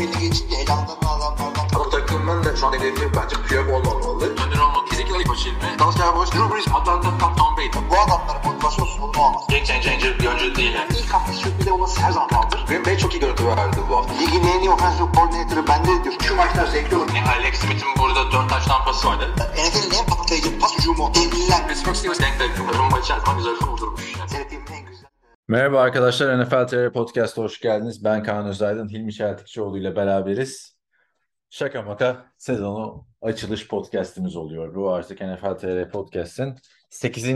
belli geçince elamdan adamlardan Ama takımın da şu an hedefi bence Piyok olmamalı. Önder ilk başı ilmi. Dallas Cowboys, Drew Brees, Atlanta, Tom, Tom Brady. bu adamların motivasyonsuz bunu olmaz. Game changer bir oyuncu değil yani. İlk hafta sürpriz olması her zaman kaldır. Green Bay çok iyi görüntü verdi bu hafta. Ligin en iyi offensive coordinator'ı bende diyor. Şu maçlar zevkli olur. Yani Alex Smith'in burada 4 taş tampası vardı. NFL'in en patlayıcı pas hücumu. Devliler. Pittsburgh Steelers denk denk. Rumba içerisinde güzel kurdurmuş. Yani. Merhaba arkadaşlar, NFL TR Podcast'a hoş geldiniz. Ben Kaan Özaydın, Hilmi Çeltikçioğlu ile beraberiz. Şaka maka sezonu açılış podcastimiz oluyor. Bu artık NFL TR Podcast'in 8.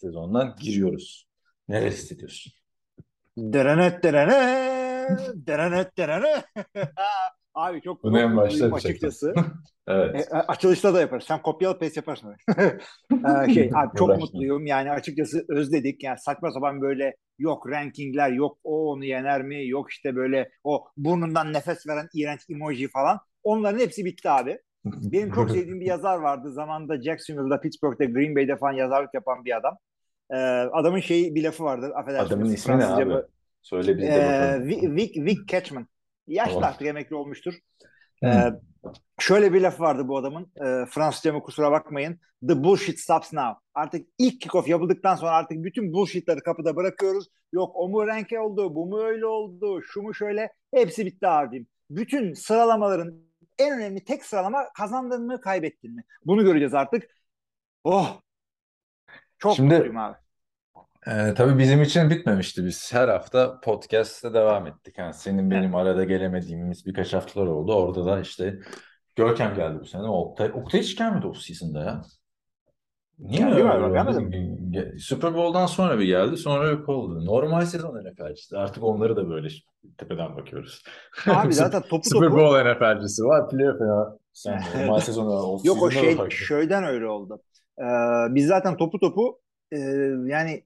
sezonuna giriyoruz. Neler hissediyorsun? Derenet derene, derenet derene. Abi çok Bunu en başta açıkçası. Evet. E, açılışta da yaparız. Sen kopyalı paste yaparsın. Ee, şey, abi çok mutluyum. Yani açıkçası özledik. Yani saçma sapan böyle yok rankingler, yok o onu yener mi, yok işte böyle o burnundan nefes veren iğrenç emoji falan. Onların hepsi bitti abi. Benim çok sevdiğim bir yazar vardı. Zamanında Jacksonville'da, Pittsburgh'te, Green Bay'de falan yazarlık yapan bir adam. Ee, adamın şeyi bir lafı vardır. Affedersiniz. Adamın ismi ne abi? Söyle biz de ee, bakalım. Vic, Vic, Vic Catchman. Yaşlı Tamam. artık emekli olmuştur. Hmm. Ee, şöyle bir lafı vardı bu adamın. Ee, Fransızca mı kusura bakmayın. The bullshit stops now. Artık ilk kickoff yapıldıktan sonra artık bütün bullshitleri kapıda bırakıyoruz. Yok o mu renke oldu, bu mu öyle oldu, şu mu şöyle. Hepsi bitti abim. Bütün sıralamaların en önemli tek sıralama kazandın mı kaybettin mi? Bunu göreceğiz artık. Oh! Çok Şimdi- mutluyum abi. Ee, tabii bizim için bitmemişti. Biz her hafta podcast'te devam ettik. Yani senin benim arada gelemediğimiz birkaç haftalar oldu. Orada da işte Görkem geldi bu sene. Oktay, Oktay hiç gelmedi o season'da ya. Niye Geldi öyle galiba, gelmedi Super Bowl'dan sonra bir geldi, sonra yok oldu. Normal sezon NFL'cisi. Artık onları da böyle tepeden bakıyoruz. Abi zaten topu Super topu Bowl NFL'cisi var, playoff ya. Sen normal sezonu Yok o şey şeyden öyle oldu. Ee, biz zaten topu topu e, yani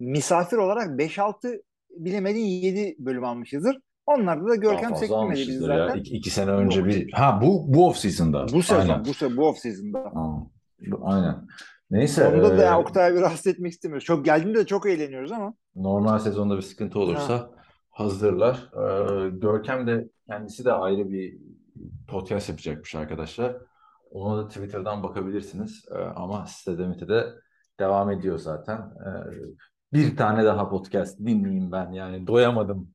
misafir olarak 5-6 bilemedin 7 bölüm almışızdır. Onlarda da Görkem bizi almışızdır ya. zaten. İki, iki sene önce bir... Ha bu bu off season'da. Bu sezon, Aynen. bu sezon, bu off season'da. Aynen. Neyse. Onda da eee, yani Oktay'ı bir rahatsız etmek istemiyoruz. Çok geldiğinde de çok eğleniyoruz ama. normal sezonda bir sıkıntı olursa hazırlar. Eee, Görkem de kendisi de ayrı bir podcast yapacakmış arkadaşlar. Ona da Twitter'dan bakabilirsiniz. Eee, ama sitede de devam ediyor zaten. Eee, bir tane daha podcast dinleyeyim ben. Yani doyamadım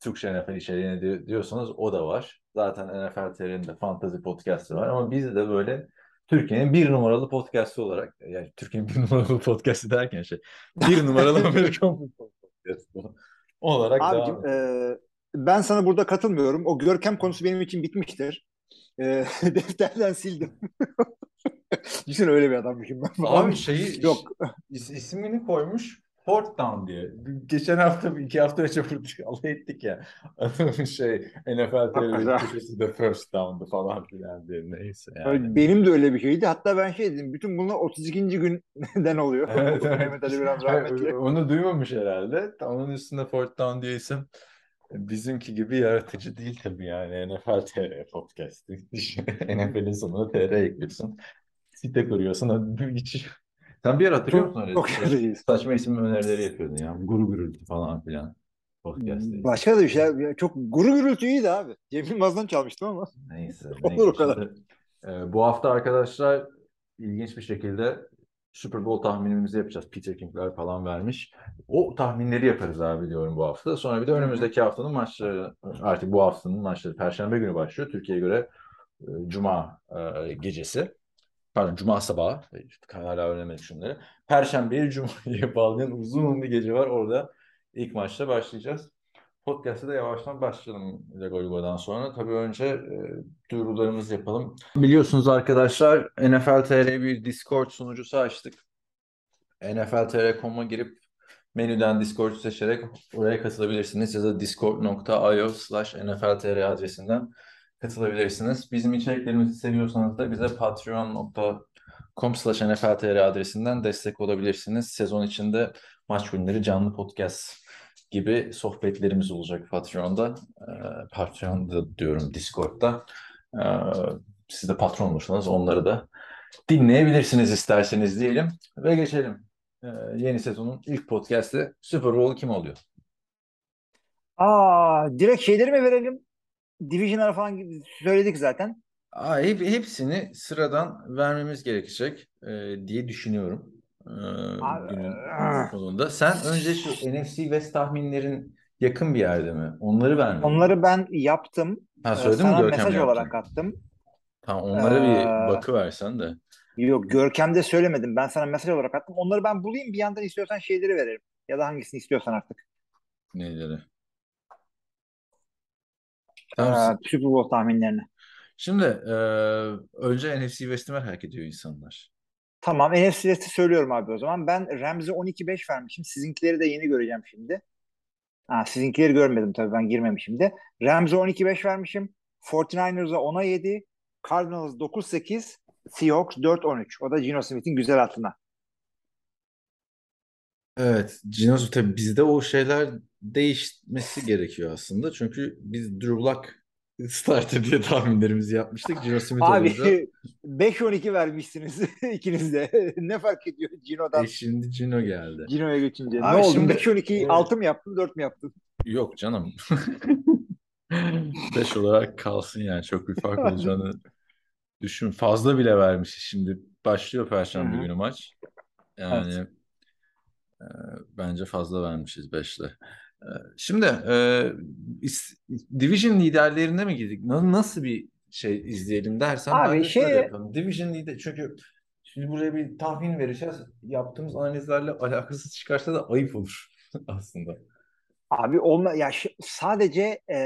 Türkçe NFL içeriğine di- diyorsanız o da var. Zaten NFL TR'nin de fantasy podcastı var ama biz de böyle Türkiye'nin bir numaralı podcastı olarak yani Türkiye'nin bir numaralı podcastı derken şey bir numaralı Amerikan futbol podcastı olarak devam Abicim ediyoruz. e, ben sana burada katılmıyorum. O Görkem konusu benim için bitmiştir. E, defterden sildim. Düşün öyle bir adammışım ben. Abi şeyi Yok. is- ismini koymuş Fourth Down diye. Geçen hafta iki hafta önce burada alay ettik ya. Adamın şey NFL köşesi de First Down'du falan filan diye. Neyse yani. Benim de öyle bir şeydi. Hatta ben şey dedim. Bütün bunlar 32. günden oluyor. Evet, evet. Mehmet Ali biraz rahmetli. Onu duymamış herhalde. Onun üstünde Fourth Down diye isim bizimki gibi yaratıcı değil tabii yani. NFL TR podcast'ı. NFL'in sonuna TR ekliyorsun. Site kuruyorsun. Hiç... Sen bir yer hatırlıyor musun öyle? Çok yaratıcıyız. Saçma isim önerileri yapıyordun ya. Guru gürültü falan filan. Podcast'te. Başka da bir şey. Ya Çok guru gürültü iyiydi abi. Cem Yılmaz'dan çalmıştım ama. Neyse. Olur neyse. o kadar. Şimdi, e, bu hafta arkadaşlar ilginç bir şekilde Super Bowl tahminimizi yapacağız. Peter King'ler falan vermiş. O tahminleri yaparız abi diyorum bu hafta. Sonra bir de önümüzdeki haftanın maçları artık bu haftanın maçları Perşembe günü başlıyor. Türkiye'ye göre e, Cuma e, gecesi. Pardon Cuma sabahı. Hala öğrenemedik şunları. Perşembeyi Cuma'ya bağlayan uzun bir gece var. Orada ilk maçta başlayacağız. Podcast'a da yavaştan başlayalım Lego Yugo'dan sonra. Tabii önce e, duyurularımızı yapalım. Biliyorsunuz arkadaşlar NFL TR bir Discord sunucusu açtık. NFLTR.com'a girip menüden Discord seçerek oraya katılabilirsiniz ya da discord.io slash NFLTR adresinden katılabilirsiniz. Bizim içeriklerimizi seviyorsanız da bize patreon.com slash NFLTR adresinden destek olabilirsiniz. Sezon içinde maç günleri canlı podcast gibi sohbetlerimiz olacak Patreon'da. Ee, Patreon'da diyorum Discord'da. Ee, siz de patron olursanız onları da dinleyebilirsiniz isterseniz diyelim. Ve geçelim. Ee, yeni sezonun ilk podcast'i Super Bowl kim oluyor? Aa, direkt şeyleri mi verelim? Division'lara falan gibi söyledik zaten. Aa, hep, hepsini sıradan vermemiz gerekecek e, diye düşünüyorum. E, Abi, günün ah. sonunda. Sen önce şu NFC West tahminlerin yakın bir yerde mi? Onları vermedin. Onları ben yaptım. Ha Ee, söyledin mi sana Görkem mesaj yaptın? olarak attım. Tamam onlara bir Ee, bakıversen de. Yok Görkem'de söylemedim. Ben sana mesaj olarak attım. Onları ben bulayım bir yandan istiyorsan şeyleri veririm. Ya da hangisini istiyorsan artık. Neleri? Ee, Tamam. Super Bowl tahminlerini. Şimdi e, önce NFC West'i merak ediyor insanlar. Tamam NFC West'i söylüyorum abi o zaman. Ben Rams'e 12-5 vermişim. Sizinkileri de yeni göreceğim şimdi. Ha, sizinkileri görmedim tabii ben girmemişim de. Rams'e 12-5 vermişim. 49ers'a 10'a 7. Cardinals 9-8. Seahawks 4-13. O da Geno Smith'in güzel atına. Evet, Cinoz tabii bizde o şeyler değişmesi gerekiyor aslında. Çünkü biz Drew Lock starter diye tahminlerimizi yapmıştık. Gino Smith Abi olunca 5-12 vermişsiniz ikiniz de. ne fark ediyor Gino'dan e, şimdi Cino geldi. Gino'ya geçince? Ne Abi oldu? şimdi- 5-12'yi Evet. 6 mı yaptın 4 mü yaptın? Yok canım. 5 olarak kalsın yani çok bir fark olacağını düşün. Fazla bile vermişiz şimdi. Başlıyor Perşembe günü maç. Yani e, bence fazla vermişiz 5'le. Şimdi e, is- Division liderlerine mi girdik? Na- Nasıl bir şey izleyelim dersen Abi bence şöyle şey- yapalım. Division lider çünkü şimdi buraya bir tahmin vereceğiz. Yaptığımız analizlerle alakasız çıkarsa da ayıp olur aslında. Abi olma ya sadece e,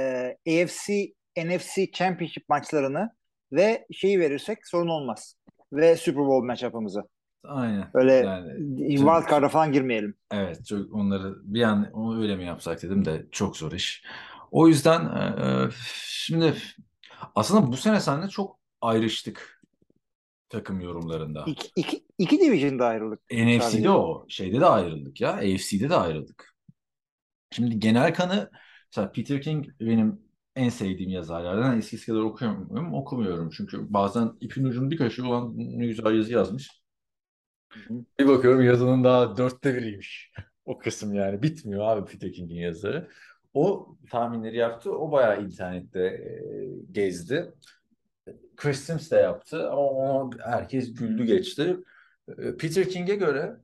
AFC NFC Championship maçlarını ve şeyi verirsek sorun olmaz. Ve Super Bowl matchup'ımızı. Aynen. Öyle Yani wild card'a falan girmeyelim. Evet, çok onları bir an onu öyle mi yapsak dedim de çok zor iş. O yüzden e, şimdi aslında bu sene seninle çok ayrıştık takım yorumlarında. İki, iki, iki division'da ayrıldık. NFC'de sadece. o, şeyde de ayrıldık ya, AFC'de de ayrıldık. Şimdi genel kanı, mesela Peter King benim en sevdiğim yazarlardan. Eskisi kadar okumuyorum, okumuyorum. Çünkü bazen ipin ucunu bir kaşığı olan ne güzel yazı yazmış. Bir bakıyorum yazının daha dörtte biriymiş. O kısım yani. Bitmiyor abi Peter King'in yazıları. O tahminleri yaptı. O bayağı internette e, gezdi. Chris Sims de yaptı ama ona herkes güldü geçti. Peter King'e göre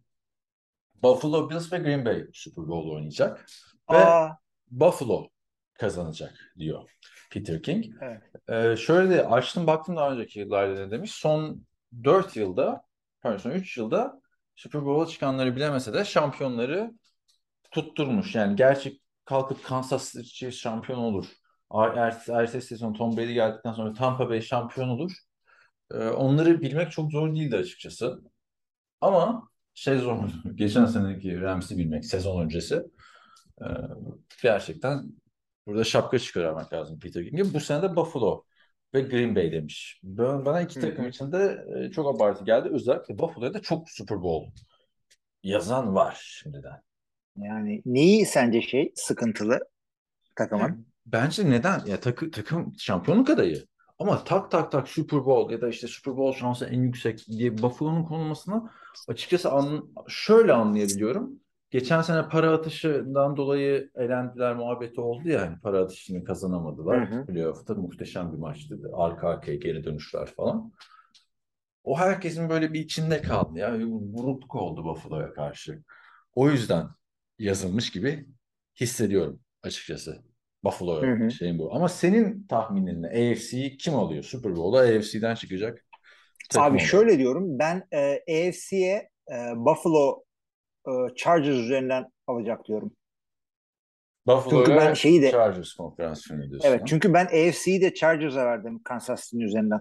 Buffalo Bills ve Green Bay Super Bowl oynayacak. Ve Aa, Buffalo kazanacak diyor Peter King. Evet. Ee, şöyle de açtım baktım daha önceki yıllarda ne demiş. Son 4 yılda, pardon son 3 yılda Super Bowl'a çıkanları bilemese de şampiyonları tutturmuş. Yani gerçek kalkıp Kansas City şampiyon olur. Er- Ertesi, ertesi sezon Tom Brady geldikten sonra Tampa Bay şampiyon olur. Ee, onları bilmek çok zor değildi açıkçası. Ama şey zor. Geçen seneki Rams'i bilmek sezon öncesi. Ee, gerçekten burada şapka çıkarmak lazım Peter King'e. Bu sene de Buffalo ve Green Bay demiş. Ben, bana iki takım için de e, çok abartı geldi. Özellikle Buffalo'ya da çok Super Bowl yazan var şimdiden. yani neyi sence şey sıkıntılı takımın? Bence neden? Ya takı, takım şampiyonluk adayı. Ama tak tak tak Super Bowl ya da işte Super Bowl şansı en yüksek diye Buffalo'nun konulmasını açıkçası an, şöyle anlayabiliyorum. Geçen sene para atışından dolayı elendiler muhabbeti oldu ya hani para atışını kazanamadılar. Hı hı. Playoff'ta muhteşem bir maçtı. Arka arkaya geri dönüşler falan. O herkesin böyle bir içinde kaldı ya. Bir Burukluk oldu Buffalo'ya karşı. O yüzden yazılmış gibi hissediyorum açıkçası. Buffalo Hı hı. şeyin bu. Ama senin tahminin ne? AFC'yi kim alıyor? Super Bowl'a AFC'den çıkacak Abi olarak. şöyle diyorum ben e, AFC'ye e, Buffalo e, Chargers üzerinden alacak diyorum. Buffalo'ya Çünkü ben şeyi de- Chargers konferansiyonu diyorsun. Evet ha? çünkü ben AFC'yi de Chargers'a verdim Kansas City'nin üzerinden.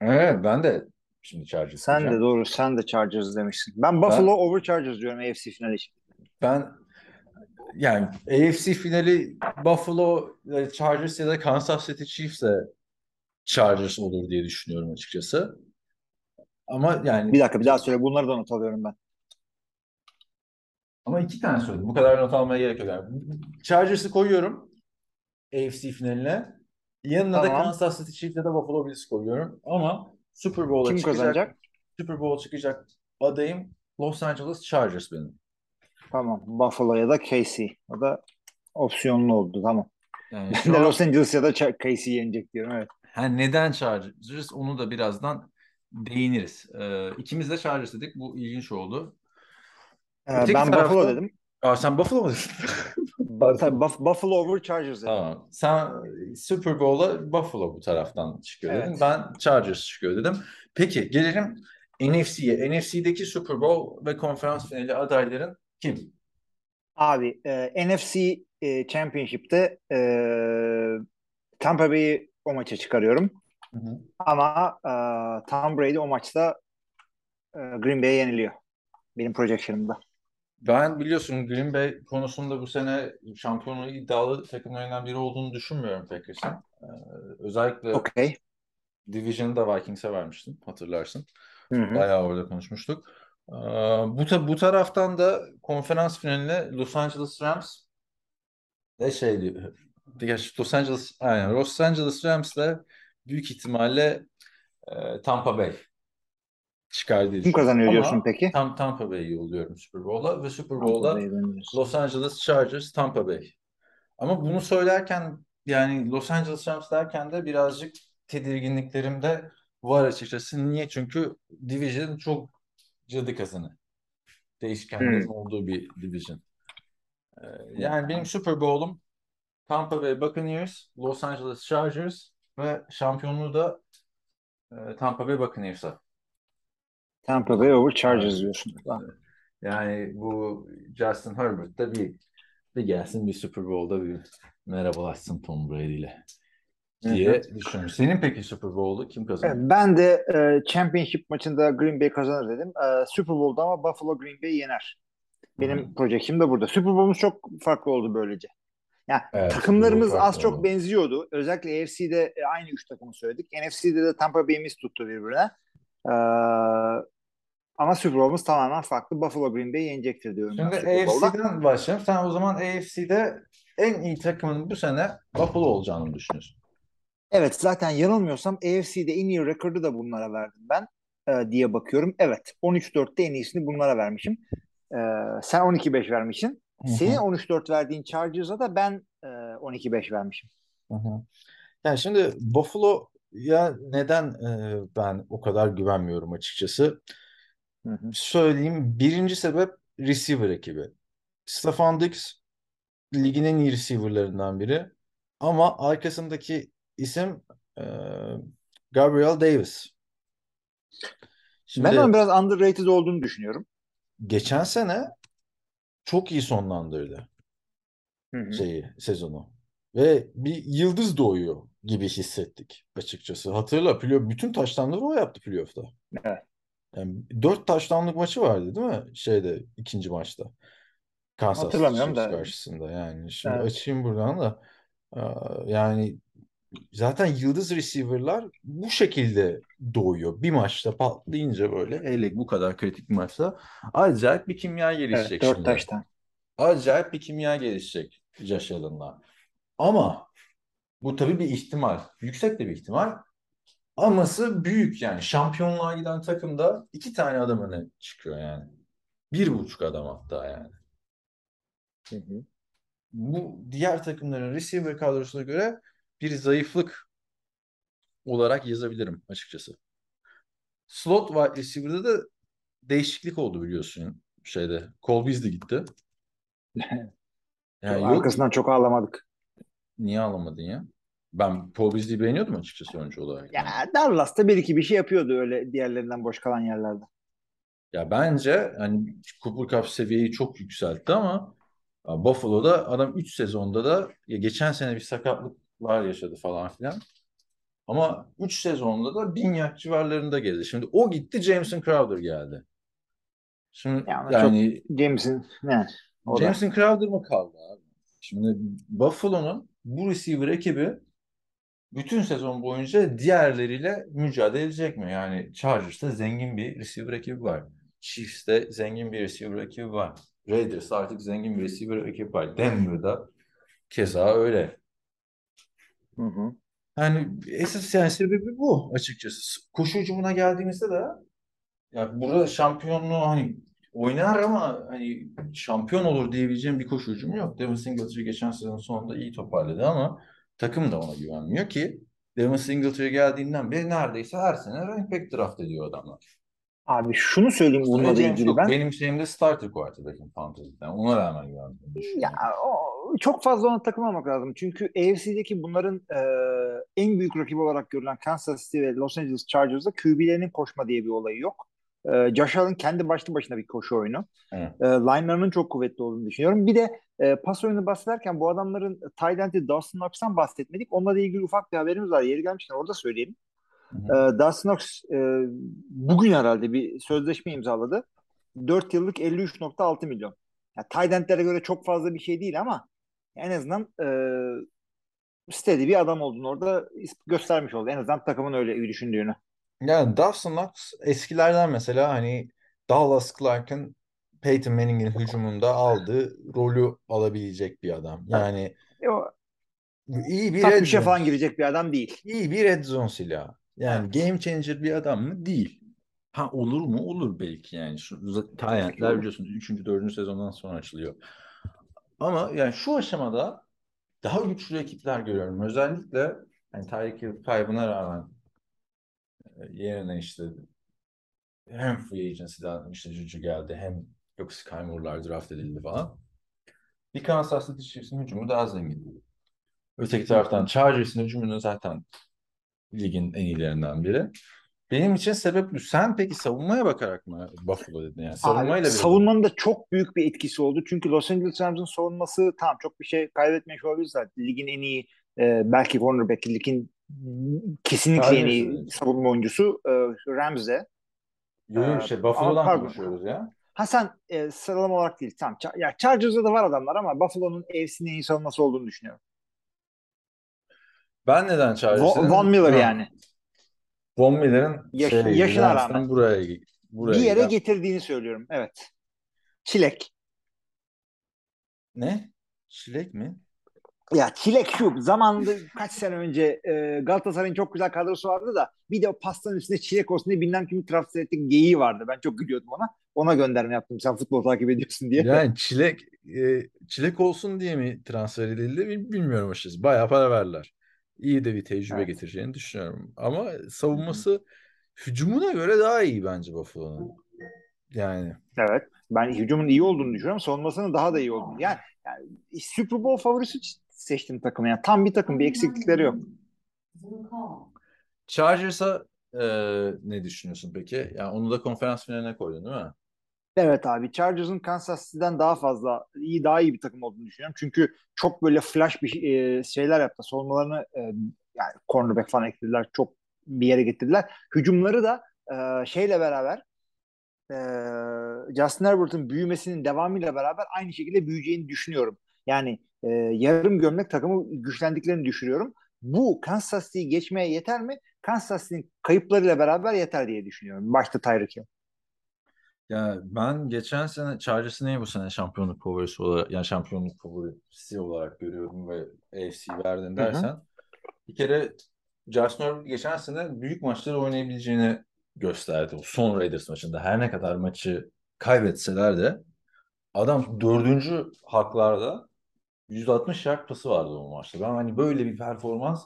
Evet, ben de şimdi Chargers Sen de diyeceğim. doğru sen de Chargers demişsin. Ben Buffalo over Chargers diyorum AFC finali için. Ben yani AFC finali Buffalo e, Chargers ya da Kansas City Chiefs'e Chargers olur diye düşünüyorum açıkçası. Ama yani Bir dakika bir daha söyle bunları da not alıyorum ben. Ama iki tane söyledim. Bu kadar not almaya gerek yok. Yani. Chargers'ı koyuyorum AFC finaline. Yanına da Tamam. Kansas City Chiefs ya da Buffalo Bills koyuyorum. Ama Super Bowl'a Kim çıkacak, kazanacak? Super Bowl çıkacak adayım Los Angeles Chargers benim. Tamam Buffalo ya da KC. O da opsiyonlu oldu tamam. Yani Ben de an Los Angeles ya da KC yenecek diyorum. Evet. ha, neden Chargers onu da birazdan değiniriz. Ee, ikimiz de Chargers dedik. Bu ilginç oldu. Ee, ben tarafta- Buffalo dedim. Aa, sen Buffalo mu dedin? Buffalo over Chargers dedim. Tamam. Sen Super Bowl'a Buffalo bu taraftan çıkıyor dedin. Evet. Ben Chargers çıkıyor dedim. Peki gelelim NFC'ye. NFC'deki Super Bowl ve konferans finali adayların kim? Abi e, NFC e, Championship'te e, Tampa Bay'i o maça çıkarıyorum. Hı hı. Ama e, Tom Brady o maçta e, Green Bay'e yeniliyor. Benim projection'ımda. Ben biliyorsun Green Bay konusunda bu sene şampiyonluğu iddialı takımlarından biri olduğunu düşünmüyorum Packers'ın. Ee, özellikle Okey. Division'ı da Vikings'e vermiştin hatırlarsın. Hı hı. Bayağı orada konuşmuştuk. Ee, bu, ta- bu taraftan da konferans finaline Los Angeles Rams ve şey gerçi Los Angeles aynen Los Angeles Rams'le büyük ihtimalle e, Tampa Bay çıkar diye Kim kazanıyor Ama diyorsun peki? Tam Tampa Bay'i yolluyorum Super Bowl'a ve Super dönüyorsun. Los Angeles Chargers, Tampa Bay. Ama bunu söylerken yani Los Angeles Rams derken de birazcık tedirginliklerim de var açıkçası. Niye? Çünkü Division çok cadı kazanı. Değişkenlerin Hmm. olduğu bir Division. Ee, yani benim Super Bowl'um Tampa Bay Buccaneers, Los Angeles Chargers ve şampiyonluğu da e, Tampa Bay Buccaneers'a. Tampa Bay over Chargers Evet. diyorsun. Yani bu Justin Herbert da bir bir gelsin bir Super Bowl'da bir merhabalaşsın Tom Brady ile diye düşünüyorum. Senin peki Super Bowl'u kim Evet, kazanır? ben de e, Championship maçında Green Bay kazanır dedim. E, Super Bowl'da ama Buffalo Green Bay yener. Benim Hı. projection'ım da burada. Super Bowl'umuz çok farklı oldu böylece. Yani Evet, takımlarımız az farklı çok oldu. benziyordu. Özellikle AFC'de e, aynı üç takımı söyledik. NFC'de de Tampa Bay'imiz tuttu birbirine. E, ama Super Bowl'umuz tamamen farklı. Buffalo Green Bay yenecektir diyorum Şimdi. AFC'den başlayalım. Sen o zaman AFC'de en iyi takımın bu sene Buffalo olacağını mı düşünüyorsun? Evet zaten yanılmıyorsam AFC'de en iyi rekordu da bunlara verdim ben e, diye bakıyorum. Evet 13-4'te en iyisini bunlara vermişim. E, sen 12-5 vermişsin. Senin 13-4 verdiğin Chargers'a da ben e, 12-5 vermişim. Hı hı. Yani şimdi Buffalo ya neden e, ben o kadar güvenmiyorum açıkçası? Hı hı. Söyleyeyim. Birinci sebep receiver ekibi. Stefon Diggs ligin en iyi receiver'larından biri. Ama arkasındaki isim e, Gabriel Davis. Şimdi Ben onun biraz underrated olduğunu düşünüyorum. geçen sene çok iyi sonlandırdı Hı hı. şeyi, sezonu. Ve bir yıldız doğuyor gibi hissettik açıkçası. Hatırla bütün taştanları o yaptı playoff'ta. Evet. Yani dört taştanlık maçı vardı değil mi? Şeyde ikinci maçta. Kansas Hatırlamıyorum Chiefs da. karşısında yani. Şimdi Evet. açayım buradan da. Aa, Yani zaten yıldız receiver'lar bu şekilde doğuyor. Bir maçta patlayınca böyle hele bu kadar kritik bir maçta acayip bir kimya Evet, gelişecek 4 şimdi. taştan. Acayip bir kimya gelişecek Josh Allen'la. Ama bu tabii bir ihtimal. Yüksek de bir ihtimal. Aması büyük yani. Şampiyonluğa giden takımda iki tane adam öne çıkıyor yani. Bir buçuk adam hatta yani. Hı hı. Bu diğer takımların receiver kadrosuna göre bir zayıflık olarak yazabilirim açıkçası. Slot wide receiver'da da değişiklik oldu biliyorsun şeyde. Cole Beasley gitti. Yani yok Arkasından çok ağlamadık. niye alamadın ya? Ben Cole Beasley'i beğeniyordum açıkçası oyuncu olarak. Ya Yani. Dallas'ta bir iki bir şey yapıyordu öyle diğerlerinden boş kalan yerlerde. Ya bence hani Cooper Cup seviyeyi çok yükseltti ama Buffalo'da adam 3 sezonda da ya geçen sene bir sakatlıklar yaşadı falan filan. Ama 3 sezonda da bin yak civarlarında gezdi. Şimdi o gitti Jameson Crowder geldi. Şimdi Ya ama yani James'in ne? Da. Jameson Crowder mı kaldı abi? Şimdi Buffalo'nun bu receiver ekibi bütün sezon boyunca diğerleriyle mücadele edecek mi? Yani Chargers'ta zengin bir receiver ekibi var. Chiefs'te zengin bir receiver ekibi var. Raiders'ta artık zengin bir receiver ekibi var. Denver'da keza öyle. Hı hı. Yani esas yani sebebi bu açıkçası. Koşu hücumuna geldiğimizde de ya burada şampiyonluğu hani oynar ama hani şampiyon olur diyebileceğim bir koşu hücumu yok. Devin Singletary geçen sezon sonunda iyi toparladı ama takım da ona güvenmiyor ki Devin Singletary geldiğinden beri neredeyse her sene running back draft ediyor adamlar. Abi şunu söyleyeyim bununla da ilgili ben. benim şeyimde starter quarterback'im fantasy'den. Ona rağmen güvenmiyorum. Ya o, çok fazla ona takılmamak lazım. Çünkü AFC'deki bunların e, en büyük rakibi olarak görülen Kansas City ve Los Angeles Chargers'da QB'lerinin koşma diye bir olayı yok. E, Josh Allen kendi başlı başına bir koşu oyunu. Evet. E, line'larının çok kuvvetli olduğunu düşünüyorum. Bir de e, pas oyunu bahsederken bu adamların end'i Dawson Knox'tan bahsetmedik. Onunla ilgili ufak bir haberimiz var. Yeri gelmişken orada söyleyelim. Hı E, Dawson Knox e, bugün herhalde bir sözleşme imzaladı. 4 yıllık 53.6 milyon. Ya, tight end'lere göre çok fazla bir şey değil ama en azından e, steady bir adam olduğunu orada göstermiş oldu. En azından takımın öyle düşündüğünü. Yani Dawson Knox eskilerden mesela hani Dallas Clark'ın Peyton Manning'in hücumunda aldığı rolü alabilecek bir adam. Yani E, o iyi bir red zone, falan girecek bir adam değil. iyi bir red zone silahı. Yani Evet. game changer bir adam mı? Değil. Ha olur mu? Olur belki yani. Şu Tyrant'ler biliyorsun 3. 4. sezondan sonra açılıyor. Ama yani şu aşamada daha güçlü ekipler görüyorum. Özellikle yani Tyreek Hill kaybına rağmen yerine işte hem free agency'den işte Juju geldi hem yok Sky Moore'lar draft edildi falan. Bir Kansas City Chiefs'in hücumu daha zengin. Öteki taraftan Chargers'ın hücumunu zaten ligin en iyilerinden biri. Benim için sebep bu. Sen peki savunmaya bakarak mı Buffalo dedin yani? Abi, Savunmayla bir savunmanın da çok büyük bir etkisi oldu. Çünkü Los Angeles Rams'ın savunması tamam çok bir şey kaybetmiş olabilir zaten. Ligin en iyi e, belki cornerback ligin kesinlikle iyi Chargers'ın. savunma oyuncusu e, Rams'de. Yok yok Ee, şey ama Buffalo'dan pardon. konuşuyoruz ya. Ha sen e, sıralama olarak değil. Tamam. Char- ya Chargers'da da var adamlar ama Buffalo'nun AFC'nin en iyi savunması olduğunu düşünüyorum. Ben neden Chargers'ın? Von, Von Miller Ha, yani. Von Miller'ın Yaş- şeye, yaşına rağmen. buraya, buraya Bir yere giden- getirdiğini söylüyorum. Evet. Çilek. Ne? Çilek mi? Ya çilek şu zamanında kaç sene önce e, Galatasaray'ın çok güzel kadrosu vardı da bir de o pastanın üstünde çilek olsun diye bilmem kimi transfer ettik geyiği vardı. Ben çok gülüyordum ona. Ona gönderme yaptım. Sen futbol takip ediyorsun diye. Yani çilek e, çilek olsun diye mi transfer edildi bil- bilmiyorum açıkçası. Bayağı para verdiler. İyi de bir tecrübe Evet. getireceğini düşünüyorum. Ama savunması hücumuna göre daha iyi bence Buffalo'nun. Yani Evet. Ben hücumun iyi olduğunu düşünüyorum. Savunmasının daha da iyi olduğunu. Yani, yani Super Bowl favorisi seçtim takımı. Yani tam bir takım. Bir eksiklikleri yok. Chargers'a e, ne düşünüyorsun peki? Yani onu da konferans finaline koydun değil mi? Evet abi Chargers'ın Kansas City'den daha fazla iyi daha iyi bir takım olduğunu düşünüyorum. Çünkü çok böyle flash bir e, şeyler yaptı. Savunmalarını e, yani cornerback falan eklediler. Çok bir yere getirdiler. Hücumları da e, şeyle beraber e, Justin Herbert'ın büyümesinin devamıyla beraber aynı şekilde büyüyeceğini düşünüyorum. Yani e, yarım gömlek takımı güçlendiklerini düşünüyorum. Bu Kansas City'yi geçmeye yeter mi? Kansas City'nin kayıplarıyla beraber yeter diye düşünüyorum. Başta Tyreek Hill. Ya ben geçen sene Chargers'ı niye bu sene şampiyonluk favorisi olarak yani şampiyonluk favorisi olarak görüyorum ve AFC verdin dersen bir kere Justin Herbert geçen sene büyük maçları oynayabileceğini gösterdi. O son Raiders maçında her ne kadar maçı kaybetseler de adam dördüncü haklarda 160 yard pası vardı o maçta. Ben hani böyle bir performans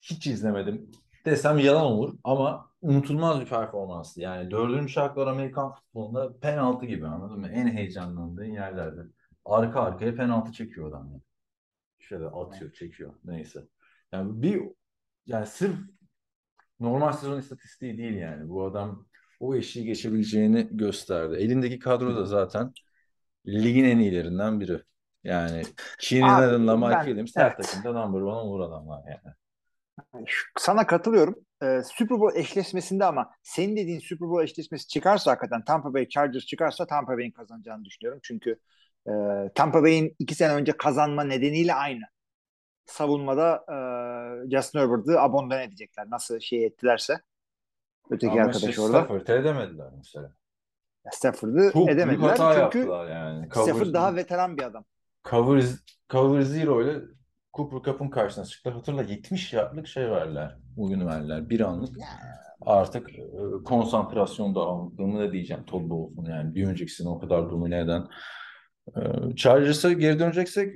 hiç izlemedim desem yalan olur ama unutulmaz bir performanstı. Yani dördüncü şartlar Amerikan futbolunda penaltı gibi anladın mı? En heyecanlandığın yerlerde. Arka arkaya penaltı çekiyor adam. Yani. Şöyle atıyor, çekiyor. Neyse. Yani bir yani sırf normal sezon istatistiği değil yani. Bu adam o eşiği geçebileceğini gösterdi. Elindeki kadro da zaten ligin en iyilerinden biri. Yani Keenan Abi, Allen'la Mike Williams her evet. takımda number one olur adamlar yani. Sana katılıyorum. Ee, Super Bowl eşleşmesinde ama senin dediğin Super Bowl eşleşmesi çıkarsa hakikaten Tampa Bay Chargers çıkarsa Tampa Bay'in kazanacağını düşünüyorum. Çünkü e, Tampa Bay'in iki sene önce kazanma nedeniyle aynı. Savunmada e, Justin Herbert'ı abondan edecekler. Nasıl şey ettilerse. Öteki Ama arkadaş işte orada. Stafford'ı edemediler mesela. Stafford'ı Çok büyük hata Çünkü yaptılar yani. Stafford daha veteran bir adam. Cover, cover zero ile Cooper Cup'ın karşısına çıktılar. Hatırla 70 yardlık şey verdiler. Oyunu verdiler. Bir anlık. artık e, konsantrasyon dağınıklığı mı da diyeceğim Todd Bowles'un yani bir öncekisini o kadar domine eden e, Chargers'a geri döneceksek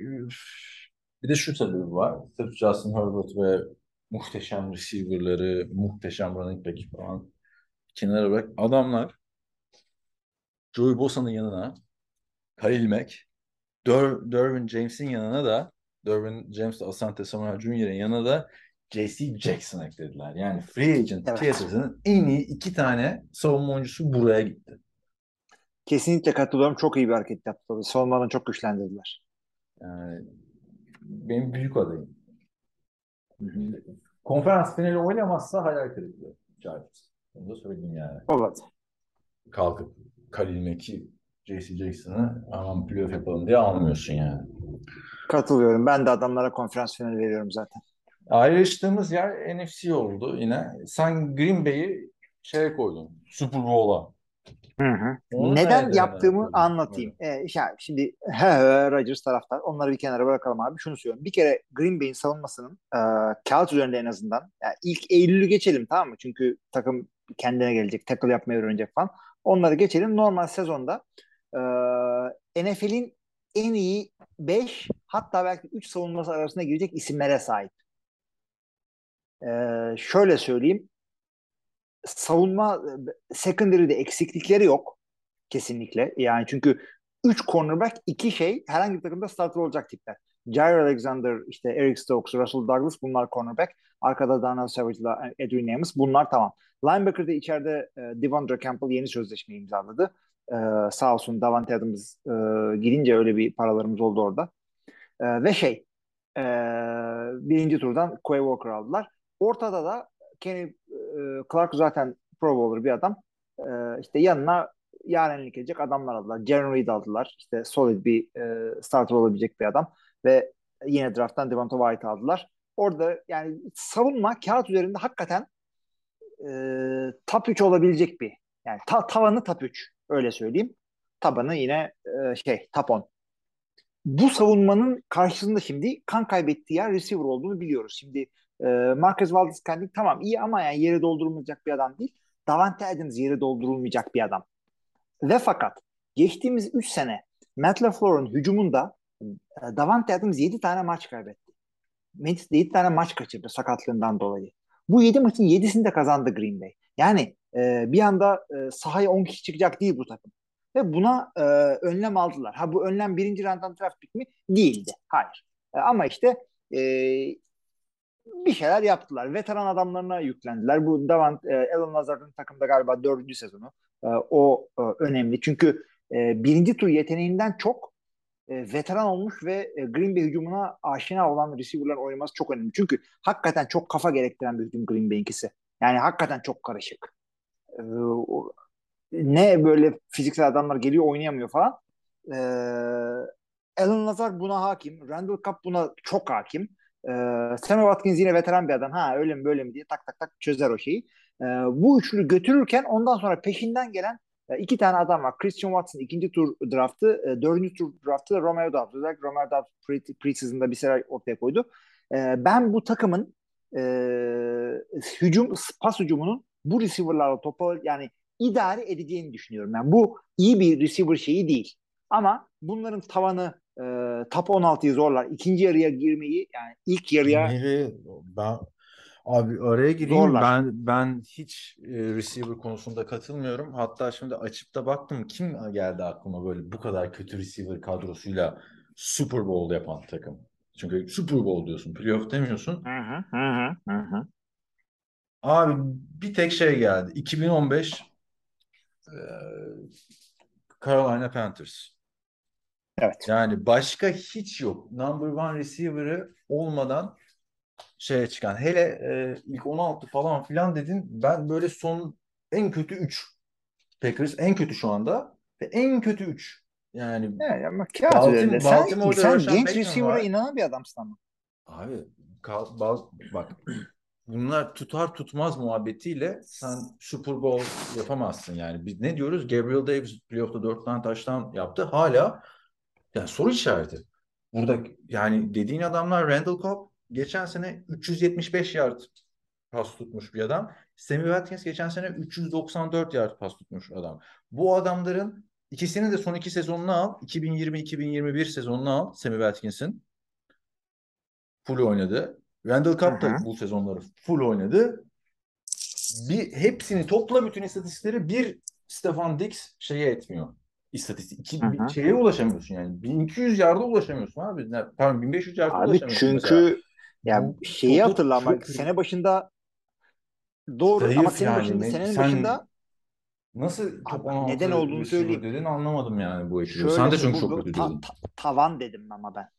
bir de şu tabii var. Sırf Justin Herbert ve muhteşem receiver'ları, muhteşem running back falan kenara bırak. Adamlar Joey Bosa'nın yanına Khalil Mack, Der Derwin James'in yanına da Derwin James Asante Samuel Jr.'in yanına da J.C. Jackson eklediler. Yani free agent Evet. piyasasının en iyi iki tane savunma oyuncusu buraya gitti. Kesinlikle katılıyorum. Çok iyi bir hareket yaptılar. Savunmalarını çok güçlendirdiler. Yani benim büyük adayım. Konferans finali oynamazsa hayal kırıklığı. Chargers. Onu da söyleyeyim yani. Evet. Kalkıp Khalil Mack'i J.C. Jackson'ı aman playoff yapalım diye almıyorsun yani. Katılıyorum. Ben de adamlara konferans finali veriyorum zaten. Ayrıştığımız yer NFC oldu yine. Sen Green Bay'i şeye koydun. Super Bowl'a. Hı hı. Onu Neden yaptığımı koydun? anlatayım. Ee, ya şimdi he, he, Rodgers taraftar. Onları bir kenara bırakalım abi. Şunu söylüyorum. Bir kere Green Bay'in savunmasının e, kağıt üzerinde en azından yani ilk Eylül'ü geçelim tamam mı? Çünkü takım kendine gelecek. Tackle yapmayı öğrenecek falan. Onları geçelim. Normal sezonda e, NFL'in en iyi 5 hatta belki 3 savunması arasına girecek isimlere sahip. E, şöyle söyleyeyim. Savunma secondary'de eksiklikleri yok. Kesinlikle. Yani çünkü 3 cornerback iki şey herhangi bir takımda starter olacak tipler. Jair Alexander, işte Eric Stokes, Russell Douglas bunlar cornerback. Arkada Darnell Savage'la Adrian Amos bunlar tamam. Linebacker'da içeride e, Devondre Campbell yeni sözleşme imzaladı. E, sağ olsun Davante Adams e, gidince öyle bir paralarımız oldu orada. E, ve şey e, birinci turdan Quay Walker aldılar. Ortada da Kenny e, Clark zaten Pro Bowler bir adam. E, işte yanına yarenlik edecek adamlar aldılar. Jaren Reed aldılar. İşte solid bir e, starter olabilecek bir adam. Ve yine drafttan Devonta White aldılar. Orada yani savunma kağıt üzerinde hakikaten e, top 3 olabilecek bir. Yani ta, tavanı top 3 öyle söyleyeyim. Tabanı yine e, şey 10. Bu savunmanın karşısında şimdi kan kaybettiği yer receiver olduğunu biliyoruz. Şimdi e, Marquez Valdez-Scantling tamam iyi ama yani yeri doldurulmayacak bir adam değil. Davante Adams yeri doldurulmayacak bir adam. Ve fakat geçtiğimiz 3 sene Matt LaFleur'un hücumunda e, Davante Adams 7 tane maç kaybetti. Memphis 7 tane maç kaçırdı sakatlığından dolayı. Bu 7 maçın 7'sini de kazandı Green Bay. Yani e, bir anda e, sahaya 10 kişi çıkacak değil bu takım. Ve buna e, önlem aldılar. Ha bu önlem birinci randan draft pick mi? Değildi. Hayır. E, ama işte e, bir şeyler yaptılar. Veteran adamlarına yüklendiler. Bu Davant, e, Alan Lazard'ın takımda galiba dördüncü sezonu. E, o e, önemli. Çünkü e, birinci tur yeteneğinden çok e, veteran olmuş ve e, Green Bay hücumuna aşina olan receiver'ların oynaması çok önemli. Çünkü hakikaten çok kafa gerektiren bir hücum Green Bay'inkisi. Yani hakikaten çok karışık. E, o, ne böyle fiziksel adamlar geliyor oynayamıyor falan. E, Alan Lazard buna hakim. Randall Cobb buna çok hakim. E, Samuel Watkins yine veteran bir adam. Ha öyle mi böyle mi diye tak tak tak çözer o şeyi. E, bu üçlü götürürken ondan sonra peşinden gelen e, iki tane adam var. Christian Watson ikinci tur draftı, e, dördüncü tur draftı da Romeo Doubs. Özellikle Romeo Doubs pre- preseason'da bir şeyler ortaya koydu. E, ben bu takımın e, hücum, pas hücumunun bu receiver'larla topa yani idare edeceğini düşünüyorum. Yani bu iyi bir receiver şeyi değil. Ama bunların tavanı e, top 16'yı zorlar. İkinci yarıya girmeyi yani ilk yarıya Nereye? Ben abi araya gireyim. Zorlar. Ben ben hiç e, receiver konusunda katılmıyorum. Hatta şimdi açıp da baktım kim geldi aklıma böyle bu kadar kötü receiver kadrosuyla Super Bowl yapan takım. Çünkü Super Bowl diyorsun, playoff demiyorsun. Hı hı, hı hı, hı hı. Abi bir tek şey geldi. 2015 e, Carolina Panthers. Evet. Yani başka hiç yok. Number one receiver'ı olmadan şeye çıkan. Hele e, ilk 16 falan filan dedin. Ben böyle son en kötü 3 Packers en kötü şu anda ve en kötü 3. Yani Yani ama kağıt Baltim-. Sen, sen genç receiver'a inanan bir adamsın ama. abi kal- bal- bak bunlar tutar tutmaz muhabbetiyle sen Super Bowl yapamazsın yani. Biz ne diyoruz? Gabriel Davis playoff'ta 4 tane taştan yaptı. Hala yani soru işareti. Burada yani dediğin adamlar Randall Cobb geçen sene 375 yard pas tutmuş bir adam. Sammy Watkins geçen sene 394 yard pas tutmuş adam. Bu adamların ikisini de son iki sezonunu al. 2020-2021 sezonunu al Sammy Watkins'in. Full oynadı. Randall Cobb da bu sezonları full oynadı. Bir, hepsini topla bütün istatistikleri bir Stefan Dix şeye etmiyor. İstatistik. İki, Hı şeye ulaşamıyorsun yani. 1200 yarda ulaşamıyorsun abi. Pardon 1500 yarda Abi ulaşamıyorsun çünkü mesela. ya Bu şeyi topu hatırla ama çok- sene başında doğru Zayıf ama sene yani. başında Ne- senenin sen başında Nasıl top Abi 16 neden olduğunu söyleyeyim. dedin anlamadım yani bu şöyle Sen de çünkü çok kötü dedin. ta- tavan dedim ama ben.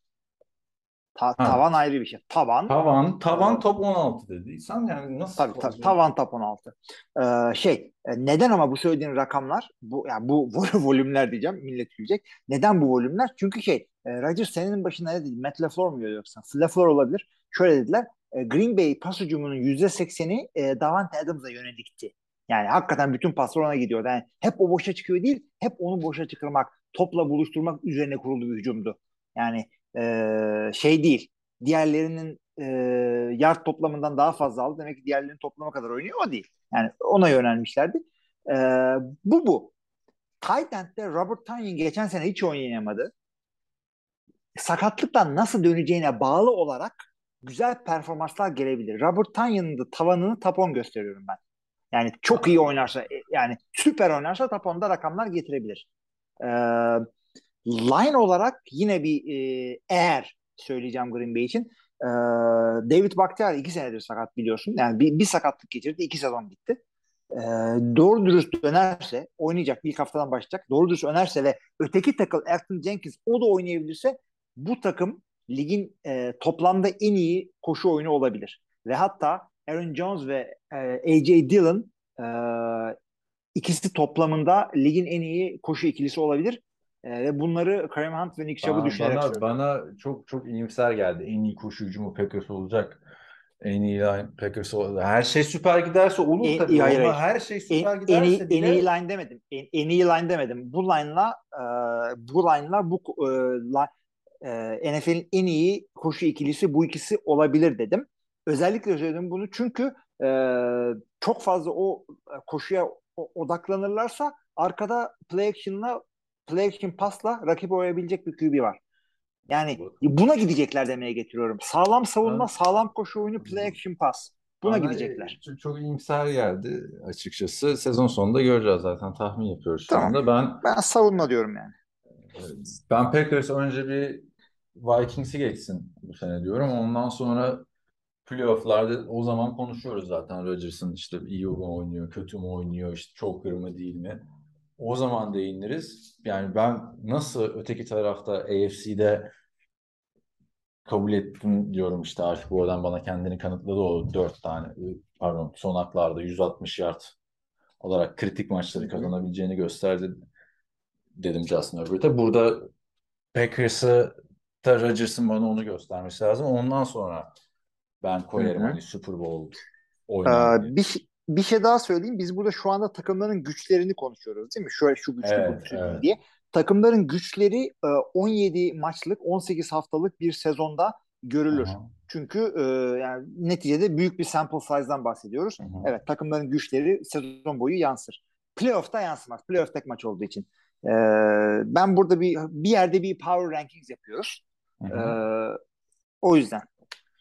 Ta- tavan ayrı bir şey. Tavan Tavan, tavan Evet. top 16 dediysen yani nasıl Tabii ta- tavan top 16. Ee, şey e, neden ama bu söylediğin rakamlar bu yani bu vol- volümler diyeceğim millet gülecek. Neden bu volümler? Çünkü şey e, Rodgers senenin başında ne dedi? Matt LaFleur mu yoksa? LaFleur olabilir. Şöyle dediler. e, Green Bay pas hücumunun %80'i e, Davante Adams'a yönelikti. Yani hakikaten bütün paslar ona gidiyordu. Yani hep o boşa çıkıyor değil, hep onu boşa çıkarmak, topla buluşturmak üzerine kurulu bir hücumdu. Yani e, şey değil. Diğerlerinin e, yard toplamından daha fazla aldı. Demek ki diğerlerinin toplama kadar oynuyor. O değil. Yani ona yönelmişlerdi. E, bu bu. Tight end'de Robert Tonyan geçen sene hiç oynayamadı. Sakatlıktan nasıl döneceğine bağlı olarak güzel performanslar gelebilir. Robert Tonyan'ın da tavanını tapon gösteriyorum ben. Yani çok iyi oynarsa e, yani süper oynarsa taponda rakamlar getirebilir. Ee, line olarak yine bir e, eğer söyleyeceğim Green Bay için ee, David Bakhtiari iki senedir sakat biliyorsun. Yani bir, bir sakatlık geçirdi. iki sezon gitti. Ee, doğru dürüst dönerse oynayacak. ilk haftadan başlayacak. Doğru dürüst dönerse ve öteki takıl Elton Jenkins o da oynayabilirse bu takım ligin e, toplamda en iyi koşu oyunu olabilir. Ve hatta Aaron Jones ve e, AJ Dillon e, ikisi toplamında ligin en iyi koşu ikilisi olabilir. E, ve bunları Kareem Hunt ve Nick Chubb'ı düşünerek bana, söylüyorum. bana çok çok iyimser geldi. En iyi koşu hücumu Packers olacak. En iyi line Packers olacak. Her şey süper giderse olur En- tabii. hayır, Ama hayır. her şey En, süper en, giderse iyi, en bile iyi line demedim. En, en iyi line demedim. Bu line'la e, bu line'la bu e, li- e, NFL'in en iyi koşu ikilisi bu ikisi olabilir dedim. Özellikle söyledim bunu çünkü e, çok fazla o e, koşuya odaklanırlarsa arkada play action'la play action pasla rakibi oyabilecek bir QB var. Yani buna gidecekler demeye getiriyorum. Sağlam savunma, Ben- sağlam koşu oyunu, play action pas. Buna bana gidecekler. Çok, çok iyimser geldi açıkçası. Sezon sonunda göreceğiz zaten. Tahmin yapıyoruz şu Tamam. anda. Ben Ben savunma diyorum yani. Ben Packers önce bir Vikings'i geçsin bu sene diyorum. Ondan sonra playoff'larda o zaman konuşuyoruz zaten Rodgers'ın işte iyi mi oynuyor, kötü mü oynuyor, işte choker mı değil mi? O zaman değiniriz. Yani ben nasıl öteki tarafta AFC'de kabul ettim diyorum işte artık bu adam bana kendini kanıtladı o dört tane pardon son haklarda 160 yard olarak kritik maçları kazanabileceğini gösterdi dedim Justin Herbert'e. Burada Packers'ı da Rodgers'ın bana onu göstermesi lazım. Ondan sonra ben koyarım Hı hı. hani Super Bowl oynayan diye. Ee, bir, şey- bir şey daha söyleyeyim. Biz burada şu anda takımların güçlerini konuşuyoruz değil mi? Şöyle şu güçlü bu Evet, güçlü evet. diye. Takımların güçleri e, 17 maçlık 18 haftalık bir sezonda görülür. Aha, Çünkü e, yani neticede büyük bir sample size'dan bahsediyoruz. aha. Evet takımların güçleri sezon boyu yansır. Playoff'ta yansımaz. Playoff tek maç olduğu için. Ee, ben burada bir bir yerde bir power rankings yapıyoruz. Hı. o yüzden.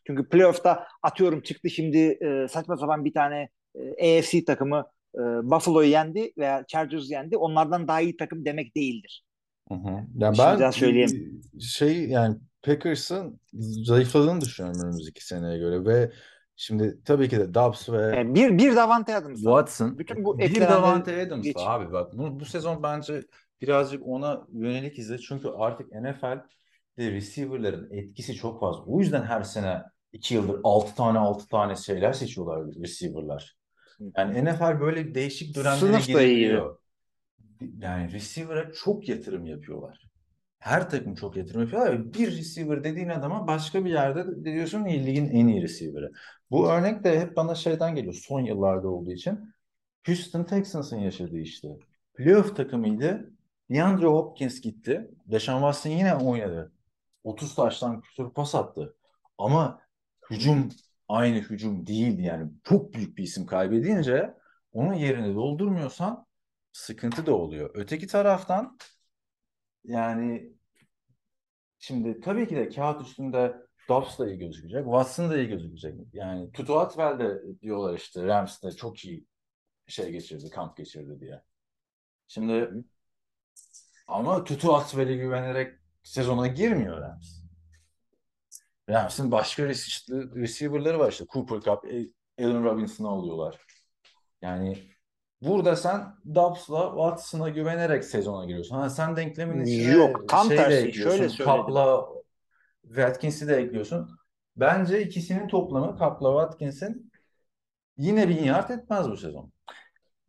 Çünkü playoff'ta atıyorum çıktı şimdi e, saçma sapan bir tane e, AFC takımı e, Buffalo'yu yendi veya Chargers'ı yendi. Onlardan daha iyi takım demek değildir. Hı hı. Ya Şimdiden ben söyleyeyim. şey yani Packers'ın zayıfladığını düşünüyorum önümüzdeki seneye göre ve şimdi tabii ki de Dobbs ve Yani bir bir Davante Adams. var. Watson Bütün bu bir Davante Adams geç. abi bak bu, bu sezon bence birazcık ona yönelik izle çünkü artık NFL'de receiver'ların etkisi çok fazla. O yüzden her sene iki yıldır 6 tane 6 tane şeyler seçiyorlar receiver'lar. Yani NFL böyle değişik dönemlere girebiliyor. Yani receiver'a çok yatırım yapıyorlar. Her takım çok yatırım yapıyorlar. Bir receiver dediğin adama başka bir yerde de diyorsun ki ligin en iyi receiver'ı. Bu örnek de hep bana şeyden geliyor son yıllarda olduğu için. Houston Texans'ın yaşadığı işte. Playoff takımıydı. DeAndre Hopkins gitti. Deshaun Watson yine oynadı. 30 taştan küsur pas attı. Ama hücum aynı hücum değildi yani çok büyük bir isim kaybedince onun yerini doldurmuyorsan sıkıntı da oluyor. Öteki taraftan yani şimdi tabii ki de kağıt üstünde Dobbs da iyi gözükecek. Watson da iyi gözükecek. Yani Tutu Atwell de diyorlar işte Rams'te çok iyi şey geçirdi, kamp geçirdi diye. Şimdi ama Tutu Atwell'e güvenerek sezona girmiyor Rams. Rams'in başka rece- receiver'ları var işte. Cooper Cup, Allen Robinson'ı alıyorlar. Yani burada sen Dobbs'la Watson'a güvenerek sezona giriyorsun. Ha, sen denklemin içine Yok, tam şey de tersi. ekliyorsun. Şöyle söyledim. Cup'la Watkins'i de ekliyorsun. Bence ikisinin toplamı Cup'la Watkins'in yine bin yard etmez bu sezon.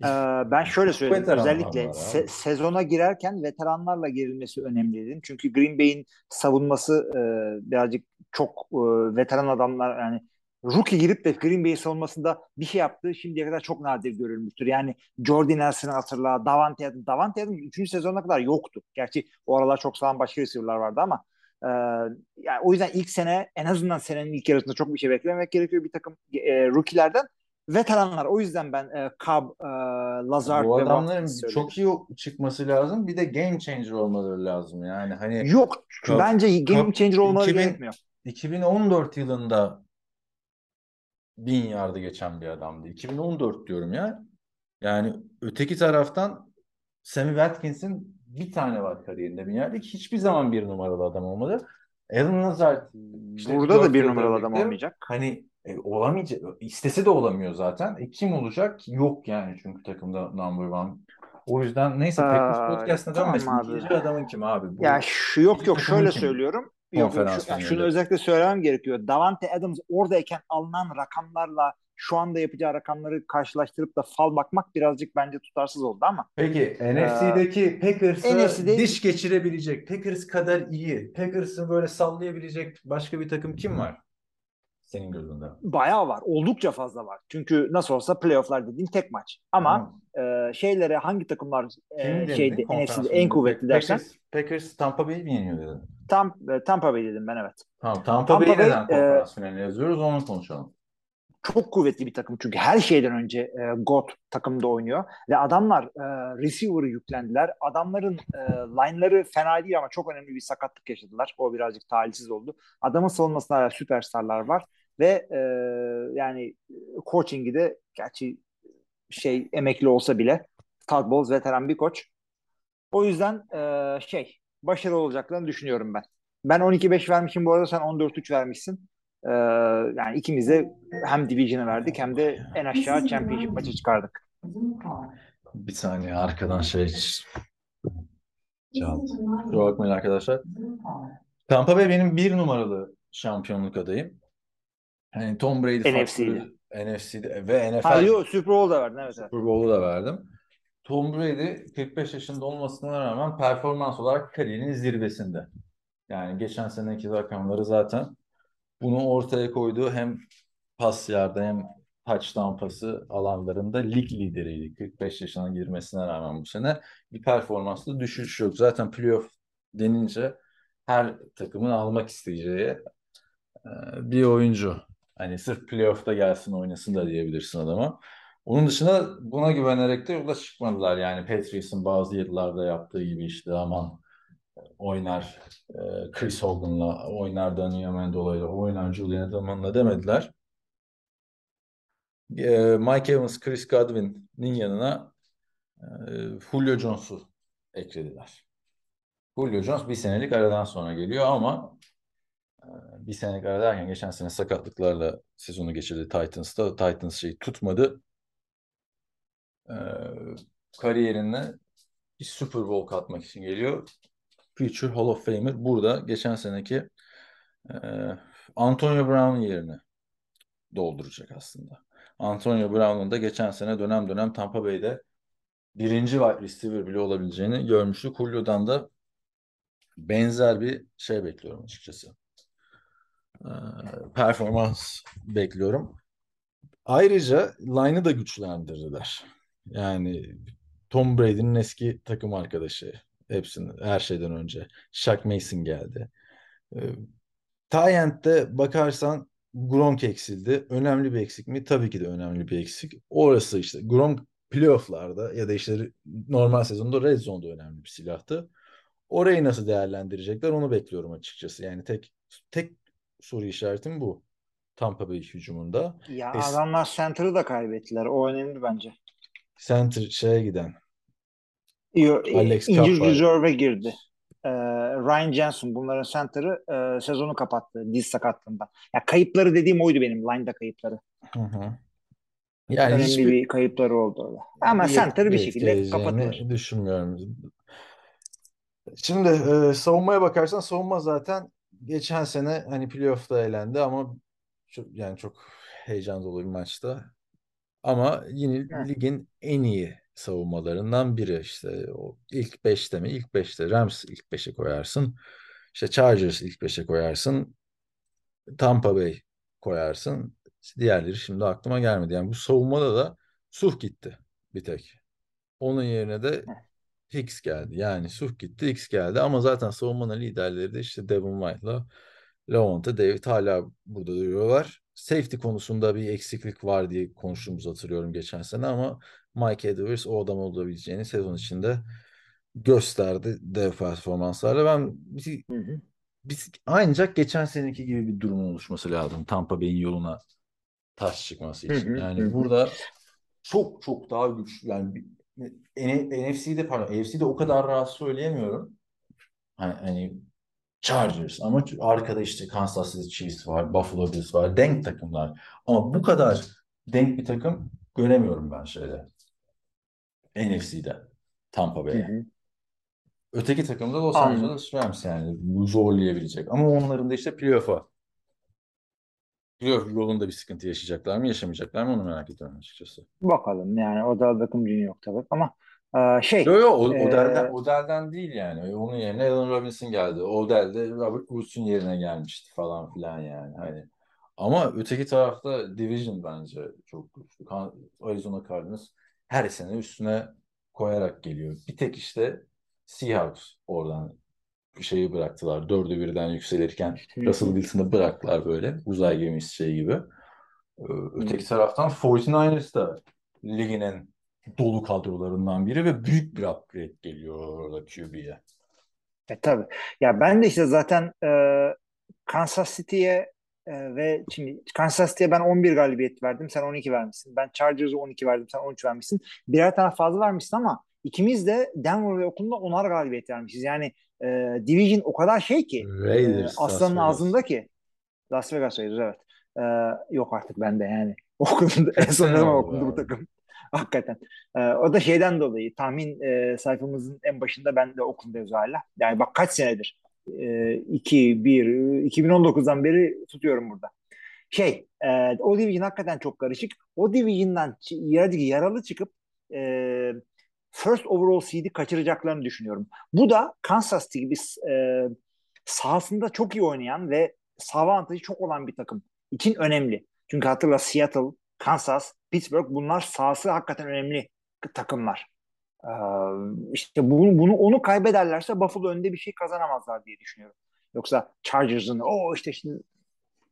Ee, ben şöyle söyleyeyim. Özellikle se- sezona girerken veteranlarla girilmesi önemli dedim. Çünkü Green Bay'in savunması e, birazcık çok e, veteran adamlar yani rookie girip de Green Bay'in savunmasında bir şey yaptığı şimdiye kadar çok nadir görülmüştür. Yani Jordy Nelson'ı hatırla, Davante Adams. Davante Adams 3. sezona kadar yoktu. Gerçi o aralar çok sağlam başka receiver'lar vardı ama e, yani o yüzden ilk sene en azından senenin ilk yarısında çok bir şey beklememek gerekiyor bir takım e, rookie'lerden veteranlar. O yüzden ben e, Cobb, e, Lazard Bu adamların çok iyi çıkması lazım. Bir de game changer olmaları lazım. Yani hani Yok. Kap- bence game Kap- changer olmaları 2000 gerekmiyor. 2014 yılında bin yardı geçen bir adamdı. 2014 diyorum ya. Yani öteki taraftan Sammy Watkins'in bir tane var kariyerinde bin yardı. Hiçbir zaman bir numaralı adam olmadı. Alan Lazard işte Burada da bir numaralı adam olmayacak. Hani e, olamayacak. İstese de olamıyor zaten. E, kim olacak? Yok yani çünkü takımda number one. O yüzden neyse Aa, podcast'ına tamam dönmesin. abi. Adamın kim abi? Bu, Ya şu yok yok şöyle kim? söylüyorum. Yok, şu- yani şunu özellikle söylemem gerekiyor. Davante Adams oradayken alınan rakamlarla şu anda yapacağı rakamları karşılaştırıp da fal bakmak birazcık bence tutarsız oldu ama Peki NFC'deki Packers'ı NFC'de diş geçirebilecek, Packers kadar iyi, Packers'ı böyle sallayabilecek başka bir takım kim var? Senin gözünde. bayağı var. Oldukça fazla var. Çünkü nasıl olsa playofflar dediğin tek maç. Ama Tamam. e, şeylere hangi takımlar e, Kim şeyde NFC'de en kuvvetli dersen Packers, Packers Tampa Bay'i mi yeniyor dedin? tam e, Tampa Bay dedim ben evet. Tamam Tampa, Tampa Bay'i Bay, neden e, konferans finaline yazıyoruz onu konuşalım. çok kuvvetli bir takım çünkü her şeyden önce e, GOAT takımda oynuyor ve adamlar e, receiver'ı yüklendiler. Adamların e, line'ları fena değil ama çok önemli bir sakatlık yaşadılar. O birazcık talihsiz oldu. Adamın savunmasında süperstarlar var ve e, yani coaching'i de gerçi şey emekli olsa bile Todd Bowles veteran bir koç. O yüzden e, şey başarılı olacaklarını düşünüyorum ben. Ben 12-5 vermişim bu arada sen 14-3 vermişsin. Ee, yani ikimiz de hem Division'ı verdik hem de en aşağı Championship maçı çıkardık. Bir saniye arkadan şey çaldı. Kusura bakmayın arkadaşlar. Tampa Bay benim bir numaralı şampiyonluk adayım. Hani Tom Brady NFC'de. NFC'de ve NFL Ha, yok, Super Bowl'da verdin evet. evet. Super Bowl'u da verdim. Tom Brady 45 yaşında olmasına rağmen performans olarak kariyerinin zirvesinde. Yani geçen seneki rakamları zaten bunu ortaya koyduğu hem pas yardı hem touchdown pası alanlarında lig lideriydi. 45 yaşına girmesine rağmen bu sene bir performanslı düşüş yok. Zaten playoff denince her takımın almak isteyeceği e, bir oyuncu. Hani sırf playoff'ta gelsin oynasın da diyebilirsin adama. Onun dışında buna güvenerek de yola çıkmadılar. Yani Patriots'ın bazı yıllarda yaptığı gibi işte aman oynar e, Chris Hogan'la, oynar Danny Amendola'yla, oynar Julian Edelman'la demediler. E, Mike Evans, Chris Godwin'in yanına e, Julio Jones'u eklediler. Julio Jones bir senelik aradan sonra geliyor ama e, bir senelik ara derken geçen sene sakatlıklarla sezonu geçirdi Titans'ta. Titans şeyi tutmadı. E, kariyerine bir Super Bowl katmak için geliyor. Future Hall of Famer burada geçen seneki e, Antonio Brown'un yerini dolduracak aslında. Antonio Brown'un da geçen sene dönem dönem Tampa Bay'de birinci wide receiver bile olabileceğini görmüştük. Julio'dan da benzer bir şey bekliyorum açıkçası. E, performans bekliyorum. Ayrıca line'ı da güçlendirdiler. Yani Tom Brady'nin eski takım arkadaşı. Hepsinin her şeyden önce. Shaq Mason geldi. E, Tyent'te bakarsan Gronk eksildi. Önemli bir eksik mi? Tabii ki de önemli bir eksik. Orası işte Gronk playofflarda ya da işte normal sezonda red zone'da önemli bir silahtı. Orayı nasıl değerlendirecekler onu bekliyorum açıkçası. Yani tek tek soru işaretim bu. Tampa Bay hücumunda. Ya Es- adamlar center'ı da kaybettiler. O önemli bence. Center şeye giden. Yo, Alex injured reserve'e girdi. Ee, Ryan Jensen bunların center'ı e, sezonu kapattı diz sakatlığından. Ya kayıpları dediğim oydu benim line'da kayıpları. Hı hı. Yani önemli hiçbir bir kayıpları oldu orada. Ama bir center'ı bir şekilde kapatılır. düşünmüyorum. Şimdi e, savunmaya bakarsan savunma zaten geçen sene hani playoff'ta elendi ama çok, yani çok heyecan dolu bir maçta. Ama yine Evet. ligin en iyi savunmalarından biri işte o ilk 5'te mi? İlk 5'te Rams ilk 5'e koyarsın. İşte Chargers ilk 5'e koyarsın. Tampa Bay koyarsın. Diğerleri şimdi aklıma gelmedi. Yani bu savunmada da Suh gitti bir tek. Onun yerine de Hicks geldi. Yani Suh gitti, Hicks geldi. Ama zaten savunmanın liderleri de işte Devin White'la Lavonte David hala burada duruyorlar. Safety konusunda bir eksiklik var diye konuştuğumuzu hatırlıyorum geçen sene ama Mike Edwards o adam olabileceğini sezon içinde gösterdi dev performanslarla. Ben biz, biz ancak geçen seneki gibi bir durum oluşması lazım Tampa Bay'in yoluna taş çıkması için. Yani burada çok çok daha güçlü yani NFC'de pardon AFC'de o kadar rahat söyleyemiyorum. Hani, hani Chargers ama arkada işte Kansas City Chiefs var, Buffalo Bills var. Denk takımlar. Ama bu kadar denk bir takım göremiyorum ben şeyde. NFC'de. Tampa Bay'e. Öteki takım da Los Anladım. Angeles Rams yani. Bu zorlayabilecek. Ama onların da işte playoff'a. Playoff yolunda bir sıkıntı yaşayacaklar mı, yaşamayacaklar mı onu merak ediyorum açıkçası. Bakalım yani o da takımcı yok tabii ama e, şey Yo yo o, e, Odell'den, Odell'den değil yani. Onun yerine Allen Robinson geldi. Odell de Robert Woods'un yerine gelmişti falan filan yani. Hani ama öteki tarafta Division bence çok güçlü. Arizona Cardinals her sene üstüne koyarak geliyor. Bir tek işte Seahawks oradan şeyi bıraktılar. Dördü birden yükselirken. Russell Wilson'ı bıraktılar böyle. Uzay gemisi şey gibi. Ee, Öteki taraftan 49ers da ligin en dolu kadrolarından biri ve büyük bir upgrade geliyor orada QB'ye. E, tabii. Ya ben de işte zaten e, Kansas City'ye e, ve şimdi Kansas City'ye ben 11 galibiyet verdim. Sen 12 vermişsin. Ben Chargers'a 12 verdim. Sen 13 vermişsin. Birer tane fazla vermişsin ama ikimiz de Denver ve Oakland'a 10'ar galibiyet vermişiz. Yani e, Division o kadar şey ki e, Raiders, aslanın Las ağzında ki Las Vegas Raiders evet. E, yok artık bende yani. Oakland en son ne zaman Oakland'ı bu takım. Hakikaten. Ee, o da şeyden dolayı tahmin e, sayfamızın en başında ben de yazıyor hala. Yani bak kaç senedir? E, 2, 1, 2019'dan beri tutuyorum burada. Şey, e, o division hakikaten çok karışık. O division'dan yaralı çıkıp e, first overall seed'i kaçıracaklarını düşünüyorum. Bu da Kansas City gibi e, sahasında çok iyi oynayan ve saha avantajı çok olan bir takım için önemli. Çünkü hatırla Seattle, Kansas, Pittsburgh bunlar sahası hakikaten önemli takımlar. Ee, işte bunu, bunu onu kaybederlerse Buffalo önde bir şey kazanamazlar diye düşünüyorum. Yoksa Chargers'ın o işte şimdi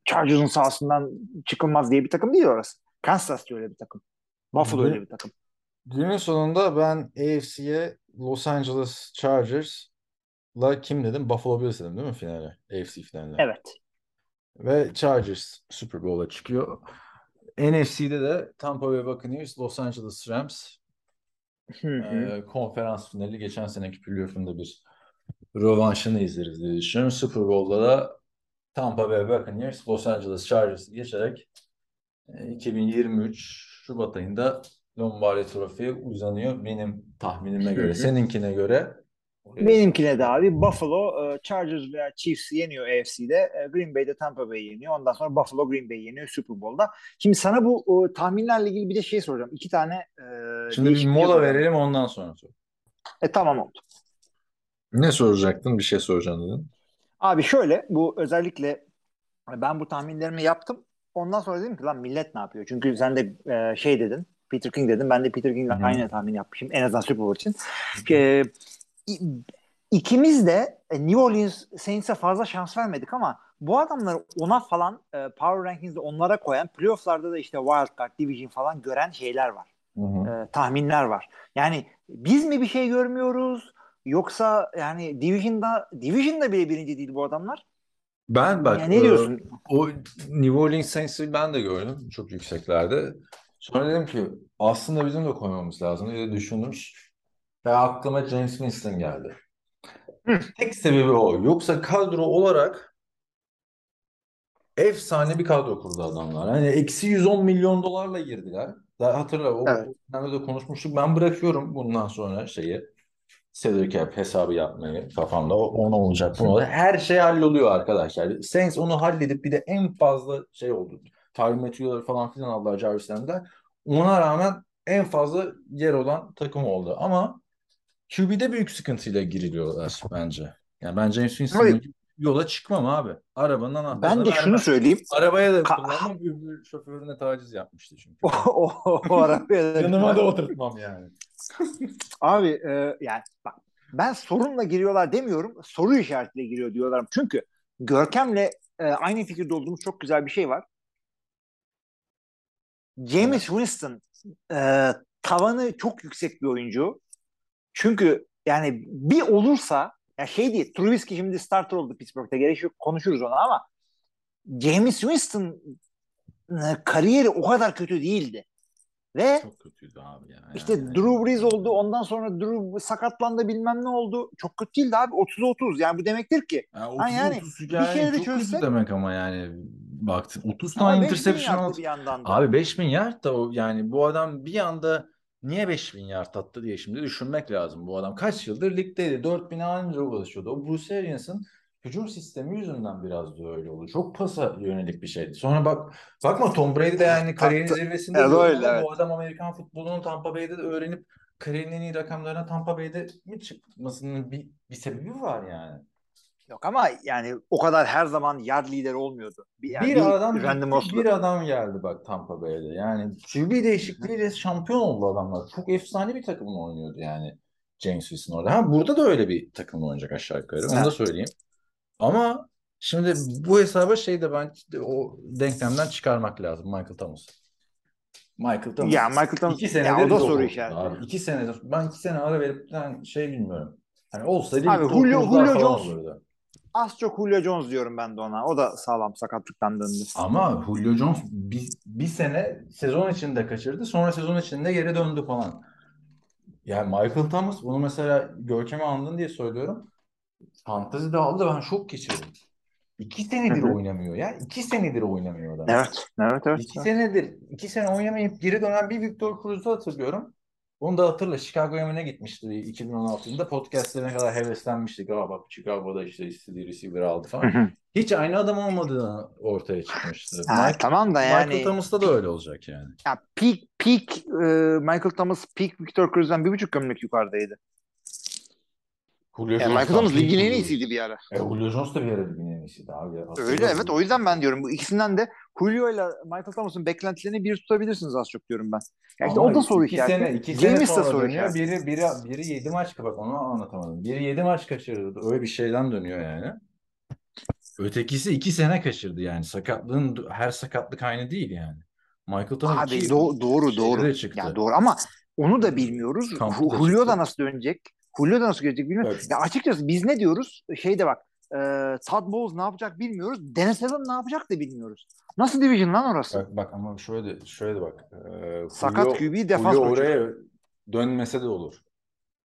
Chargers'ın sahasından çıkılmaz diye bir takım değil orası. Kansas öyle bir takım. Buffalo Hı. öyle bir takım. Günün sonunda ben AFC'ye Los Angeles Chargers'la kim dedim? Buffalo Bills dedim değil mi finale? AFC finaline. Evet. Ve Chargers Super Bowl'a çıkıyor. NFC'de de Tampa Bay Buccaneers, Los Angeles Rams e, konferans finali geçen seneki playoff'unda bir rövanşını izleriz diye düşünüyorum. Super Bowl'da da Tampa Bay Buccaneers, Los Angeles Chargers'ı geçerek e, 2023 Şubat ayında Lombardi Trofi'ye uzanıyor. Benim tahminime göre. Seninkine göre Benimkine de abi Buffalo e, Chargers veya Chiefs yeniyor AFC'de. E, Green Bay'de Tampa Bay yeniyor. Ondan sonra Buffalo Green Bay yeniyor Super Bowl'da. Şimdi sana bu tahminlerle ilgili bir de şey soracağım. İki tane e, Şimdi bir mola soracağım. verelim ondan sonra sor. E tamam oldu. Ne soracaktın? Bir şey soracaksın dedin. Abi şöyle bu özellikle ben bu tahminlerimi yaptım. Ondan sonra dedim ki lan millet ne yapıyor? Çünkü sen de e, şey dedin. Peter King dedin. Ben de Peter King'le aynı tahmin yapmışım. En azından Super Bowl için. E, i- ikimiz de e, New Orleans Saints'e fazla şans vermedik ama bu adamları ona falan e, Power Rankings'de onlara koyan playoff'larda da işte Wild Card, Division falan gören şeyler var. Hı hı. E, tahminler var. Yani biz mi bir şey görmüyoruz yoksa yani Division'da Division'da bile birinci değil bu adamlar. Ben bak Yani ne e, diyorsun? o New Orleans Saints'i ben de gördüm çok yükseklerde. Sonra dedim ki aslında bizim de koymamız lazım diye düşündüm. Ve aklıma James Winston geldi. Hı. Tek sebebi o. Yoksa kadro olarak efsane bir kadro kurdu adamlar. Hani eksi 110 milyon dolarla girdiler. Daha hatırla o Evet. de konuşmuştuk. Ben bırakıyorum bundan sonra şeyi salary cap hesabı yapmayı kafamda. O, ona olacak bu olacak. Her şey halloluyor arkadaşlar. Saints onu halledip bir de en fazla şey oldu. Tyron Matthew'ları falan filan aldılar Jarvis'ten de. Ona rağmen en fazla yer olan takım oldu. Ama QB'de büyük sıkıntıyla giriliyorlar bence. Yani ben James Winston'ın yola çıkmam abi. Arabanın anahtarını Ben de şunu vermem. söyleyeyim. Arabaya da kullanmam. Öbür şoförüne taciz yapmıştı çünkü. O, o, o arabaya da- Yanıma da oturtmam yani. Abi e, yani bak ben sorunla giriyorlar demiyorum. Soru işaretiyle giriyor diyorlar. Çünkü Görkem'le e, aynı fikirde olduğumuz çok güzel bir şey var. James Winston e, tavanı çok yüksek bir oyuncu. Çünkü yani bir olursa ya şey değil Trubisky şimdi starter oldu Pittsburgh'te gerek yok konuşuruz onu ama James Winston kariyeri o kadar kötü değildi. Ve Çok kötüydü abi ya. işte Yani. Drew Brees oldu. Ondan sonra Drew sakatlandı bilmem ne oldu. Çok kötü değildi abi. 30'a 30. Yani bu demektir ki Yani Ha yani 30 bir yani kere de çok kötü çözsek- demek ama yani baktın 30 ama tane 5000 interception aldı. bir. Abi 5000 yard da o yani bu adam bir anda niye 5000 yard attı diye şimdi düşünmek lazım. Bu adam kaç yıldır ligdeydi. 4000'e anca ulaşıyordu. O Bruce Arians'ın hücum sistemi yüzünden biraz da öyle oldu. Çok pasa yönelik bir şeydi. Sonra bak bakma Tom Brady de yani kariyerin zirvesinde Evet, öyle, evet. bu adam Amerikan futbolunu Tampa Bay'de de öğrenip kariyerinin iyi rakamlarına Tampa Bay'de mi çıkmasının bir, bir sebebi var yani. Yok ama yani o kadar her zaman yard lideri olmuyordu. Bir, yani bir, bir adam Randy gitti, Moss'lu. bir adam geldi bak Tampa Bay'de. Yani QB değişikliğiyle şampiyon oldu adamlar. Çok efsane bir takımla oynuyordu yani James Winston orada. Ha burada da öyle bir takımla oynayacak aşağı yukarı. Onu da söyleyeyim. Ama şimdi bu hesaba şey de ben o denklemden çıkarmak lazım Michael Thomas. Michael Thomas. Ya Michael Thomas İki ya senedir o da soru işareti. Abi. İki senedir. Ben iki sene ara verip ben şey bilmiyorum. Hani olsaydı Abi Julio- Julio Jones- olurdu. Az çok Julio Jones diyorum ben de ona. O da sağlam sakatlıktan döndü. Ama Julio Jones bir, bir sene sezon içinde kaçırdı. Sonra sezon içinde geri döndü falan. Yani Michael Thomas bunu mesela Görkem'e andın diye söylüyorum. Fantezide aldı ben şok geçirdim. İki senedir Hı hı. oynamıyor ya. İki senedir oynamıyor adam. Evet. Evet evet. İki senedir, iki sene oynamayıp geri dönen bir Victor Cruz'u hatırlıyorum. Onu da hatırla. Chicago'ya mı ne gitmişti 2016 yılında. Podcast'lerine kadar heveslenmiştik. Aa bak Chicago'da işte istediği receiver aldı Hı falan. hı. Hiç aynı adam olmadığı ortaya çıkmıştı. Ha, Michael, tamam da yani Michael Thomas'ta da öyle olacak yani. ya peak peak e, Michael Thomas peak Victor Cruz'dan bir buçuk gömlek yukarıdaydı. Julio Yani Michael Thomas ligin en iyisiydi bir ara. E, Julio Jones da bir ara ligin en iyisiydi abi. Öyle evet o yüzden ben diyorum bu ikisinden de Julio ile Michael Thomas'ın beklentilerini bir tutabilirsiniz az çok diyorum ben. Ya işte o da soru iki işareti. Sene, iki sene James sonra soru dönüyor. Biri, biri, biri 7 maç bak onu anlatamadım. Biri 7 maç kaçırdı. Öyle bir şeyden dönüyor yani. Ötekisi 2 sene kaçırdı yani. Sakatlığın her sakatlık aynı değil yani. Michael Thomas Abi do- doğru doğru. Ya doğru ama onu da bilmiyoruz. Kampta Julio çıktı. da nasıl dönecek? Julio da nasıl gelecek bilmiyorum. Evet. Ya açıkçası biz ne diyoruz? Şeyde bak. E, Todd Bowles ne yapacak bilmiyoruz. Dennis Allen ne yapacak da bilmiyoruz. Nasıl division lan orası? Bak, bak ama şöyle şöyle bak. Ee, Sakat Julio- QB defans Julio koçu. oraya dönmese de olur.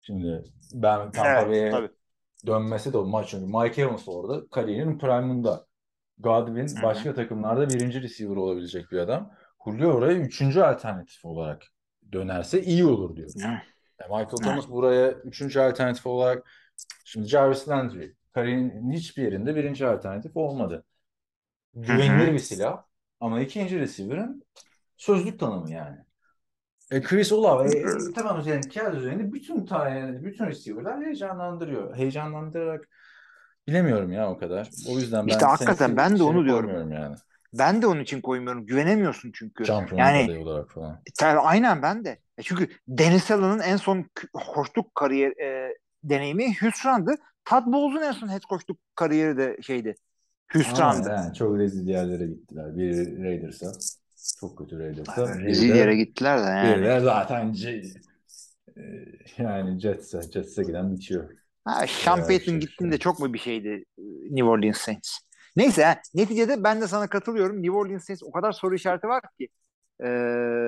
Şimdi ben Tampa Evet, Bay'e tabii. dönmesi de olur. Maç çünkü Mike Evans orada kariyerinin prime'ında. Godwin Hı hı. başka takımlarda birinci receiver olabilecek bir adam. Julio oraya üçüncü alternatif olarak dönerse iyi olur diyor. Hı. Michael Thomas buraya üçüncü alternatif olarak şimdi Jarvis Landry kariyerinin hiçbir yerinde birinci alternatif olmadı. Güvenilir bir silah ama ikinci receiver'ın sözlük tanımı yani. E, Chris Olave e, tamam yani kağıt üzerinde bütün tane bütün receiver'lar heyecanlandırıyor. Heyecanlandırarak bilemiyorum ya o kadar. O yüzden ben İşte hakikaten ben de onu diyorum. yani. Ben de onun için koymuyorum. Güvenemiyorsun çünkü. Şampiyonluk Yani- adayı olarak falan. Tabii, aynen ben de. E çünkü Dennis Allen'ın en son k- koçluk kariyer e, deneyimi Houston'dı. Todd Bowles'un en son head coachluk kariyeri de şeydi. Hüsrandı. Ama yani çok rezil yerlere gittiler. Biri Raiders'a. Çok kötü Raiders'a. Biri Rezil yere gittiler de Biri yani. de zaten C- e, yani Jets'e, Jets'e giden bitiyor. Ha, Sean Payton gittiğinde çok mu bir şeydi e, New Orleans Saints? Neyse neticede ben de sana katılıyorum. New Orleans Saints o kadar soru işareti var ki e,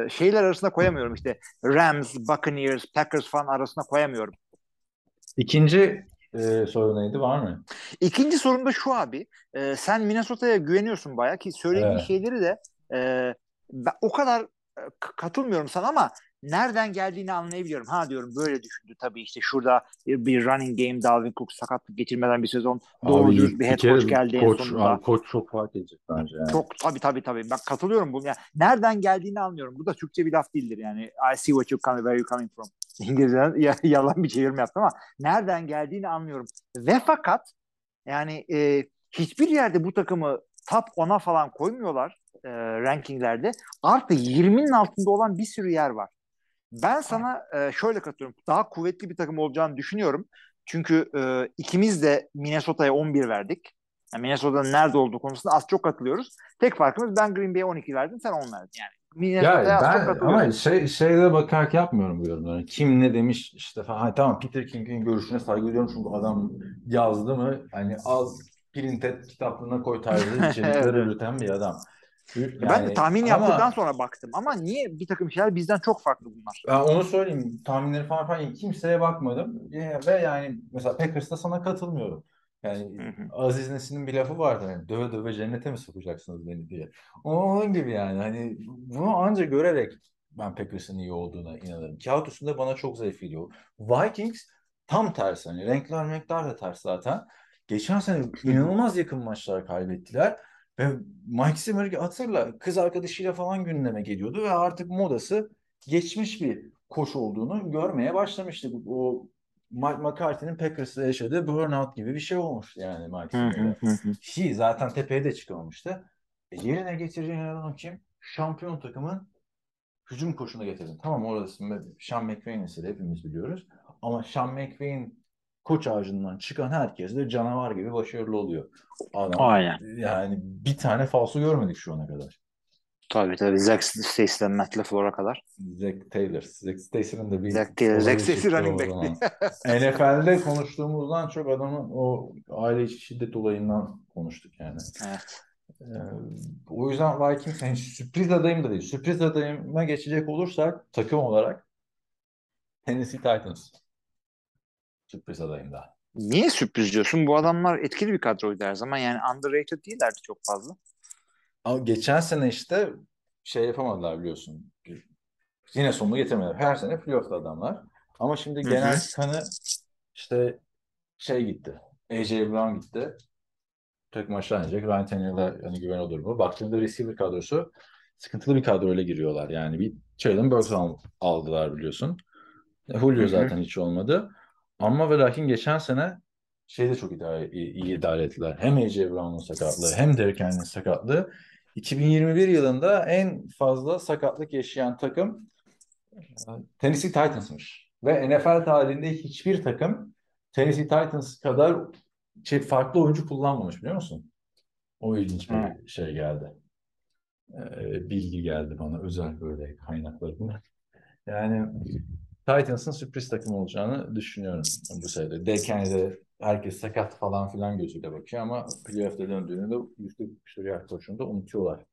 şeyler arasında koyamıyorum işte Rams, Buccaneers, Packers falan arasında koyamıyorum. İkinci e, soru neydi? Var mı? İkinci sorum da şu abi. E, sen Minnesota'ya güveniyorsun bayağı ki söylediğin Evet. şeyleri de e, ben o kadar katılmıyorum sana ama nereden geldiğini anlayabiliyorum. Ha diyorum böyle düşündü tabii işte şurada bir running game Dalvin Cook sakatlık geçirmeden bir sezon doğru düz bir head coach geldi en koç, sonunda. abi, koç çok fark edecek bence. Yani. Çok tabii tabii tabii. Bak katılıyorum bunu. Yani nereden geldiğini anlıyorum. Bu da Türkçe bir laf değildir yani. I see what you coming, where you coming from. İngilizceden ya- yalan bir çevirme yaptım ama nereden geldiğini anlıyorum. Ve fakat yani e, hiçbir yerde bu takımı top 10'a falan koymuyorlar e, rankinglerde. Artı 20'nin altında olan bir sürü yer var. Ben sana e, şöyle katılıyorum. Daha kuvvetli bir takım olacağını düşünüyorum. Çünkü e, ikimiz de Minnesota'ya 11 verdik. Yani Minnesota'nın nerede olduğu konusunda az çok katılıyoruz. Tek farkımız ben Green Bay'e 12 verdim, sen 10 verdin yani. Minnesota'ya Ya az çok ben katılıyorum. ama şey şeylere bakarak yapmıyorum bu yorumları. Kim ne demiş işte falan. Ha, tamam Peter King'in görüşüne saygı duyuyorum çünkü adam yazdı mı hani az printed kitaplığına koy tarzı içerikleri üreten bir adam. Ben de tahmin ama- yaptıktan sonra baktım ama niye bir takım şeyler bizden çok farklı bunlar? Ben onu söyleyeyim. Tahminleri falan falan kimseye bakmadım. Ve yani mesela Packers'ta sana katılmıyorum. Yani Hı hı. Aziz Nesin'in bir lafı vardı. Yani, döve döve cennete mi sokacaksınız beni diye. Onun gibi yani. Hani bunu anca görerek ben Packers'ın iyi olduğuna inanırım. Kağıt üstünde bana çok zayıf geliyor. Vikings tam tersi. Hani renkler renkler de ters zaten. Geçen sene inanılmaz yakın maçlar kaybettiler. Ve Mike Zimmer hatırla kız arkadaşıyla falan gündeme geliyordu ve artık modası geçmiş bir koç olduğunu görmeye başlamıştık. O Mike McCarthy'nin Packers'la yaşadığı burnout gibi bir şey olmuştu yani Mike Zimmer'de. Ki zaten tepeye de çıkamamıştı. E, yerine getireceğin adam kim? Şampiyon takımın hücum koşunu getirdin. Tamam orası Sean McVay'in eseri hepimiz biliyoruz. Ama Sean McVay'in koç ağacından çıkan herkes de canavar gibi başarılı oluyor. Adam Aynen. yani bir tane falso görmedik şu ana kadar. Tabii tabii. Zach Stacy'den Matt LaFleur'a kadar. Zach Taylor. Zach Stacy'nin de bir Zach Taylor. Olayı Stacy running back. NFL'de konuştuğumuzdan çok adamın o aile içi şiddet olayından konuştuk yani. Evet. Ee, o yüzden Vikings yani sürpriz adayım da değil. Sürpriz adayıma geçecek olursak takım olarak Tennessee Titans. Sürpriz adayım da. Niye sürpriz diyorsun? Bu adamlar etkili bir kadroydu her zaman. Yani underrated değillerdi çok fazla. Ama geçen sene işte şey yapamadılar biliyorsun. Yine sonunu getiremediler. Her sene playoff'ta adamlar. Ama şimdi genel kanı işte şey gitti. AJ Brown gitti. Tek maçlar oynayacak. Ryan Tannehill'e hani güven olur mu? Baktığında receiver kadrosu sıkıntılı bir kadroyla giriyorlar. Yani bir Traylon Burks al- aldılar biliyorsun. Julio zaten hiç olmadı. Ama ve lakin geçen sene şeyde çok idare, iyi, iyi idare ettiler. Hem AJ Brown'un sakatlığı hem Derrick Henry'nin sakatlığı. 2021 yılında en fazla sakatlık yaşayan takım e, Tennessee Titans'mış. Ve NFL tarihinde hiçbir takım Tennessee Titans kadar şey, farklı oyuncu kullanmamış biliyor musun? O ilginç bir Hı. şey geldi. Ee, bilgi geldi bana özel böyle kaynaklarımdan. Yani Titans'ın sürpriz takım olacağını düşünüyorum bu sene. Deken'de herkes sakat falan filan gözüyle bakıyor ama playoff'ta döndüğünde 140 küsur yer koşunda unutuyorlar.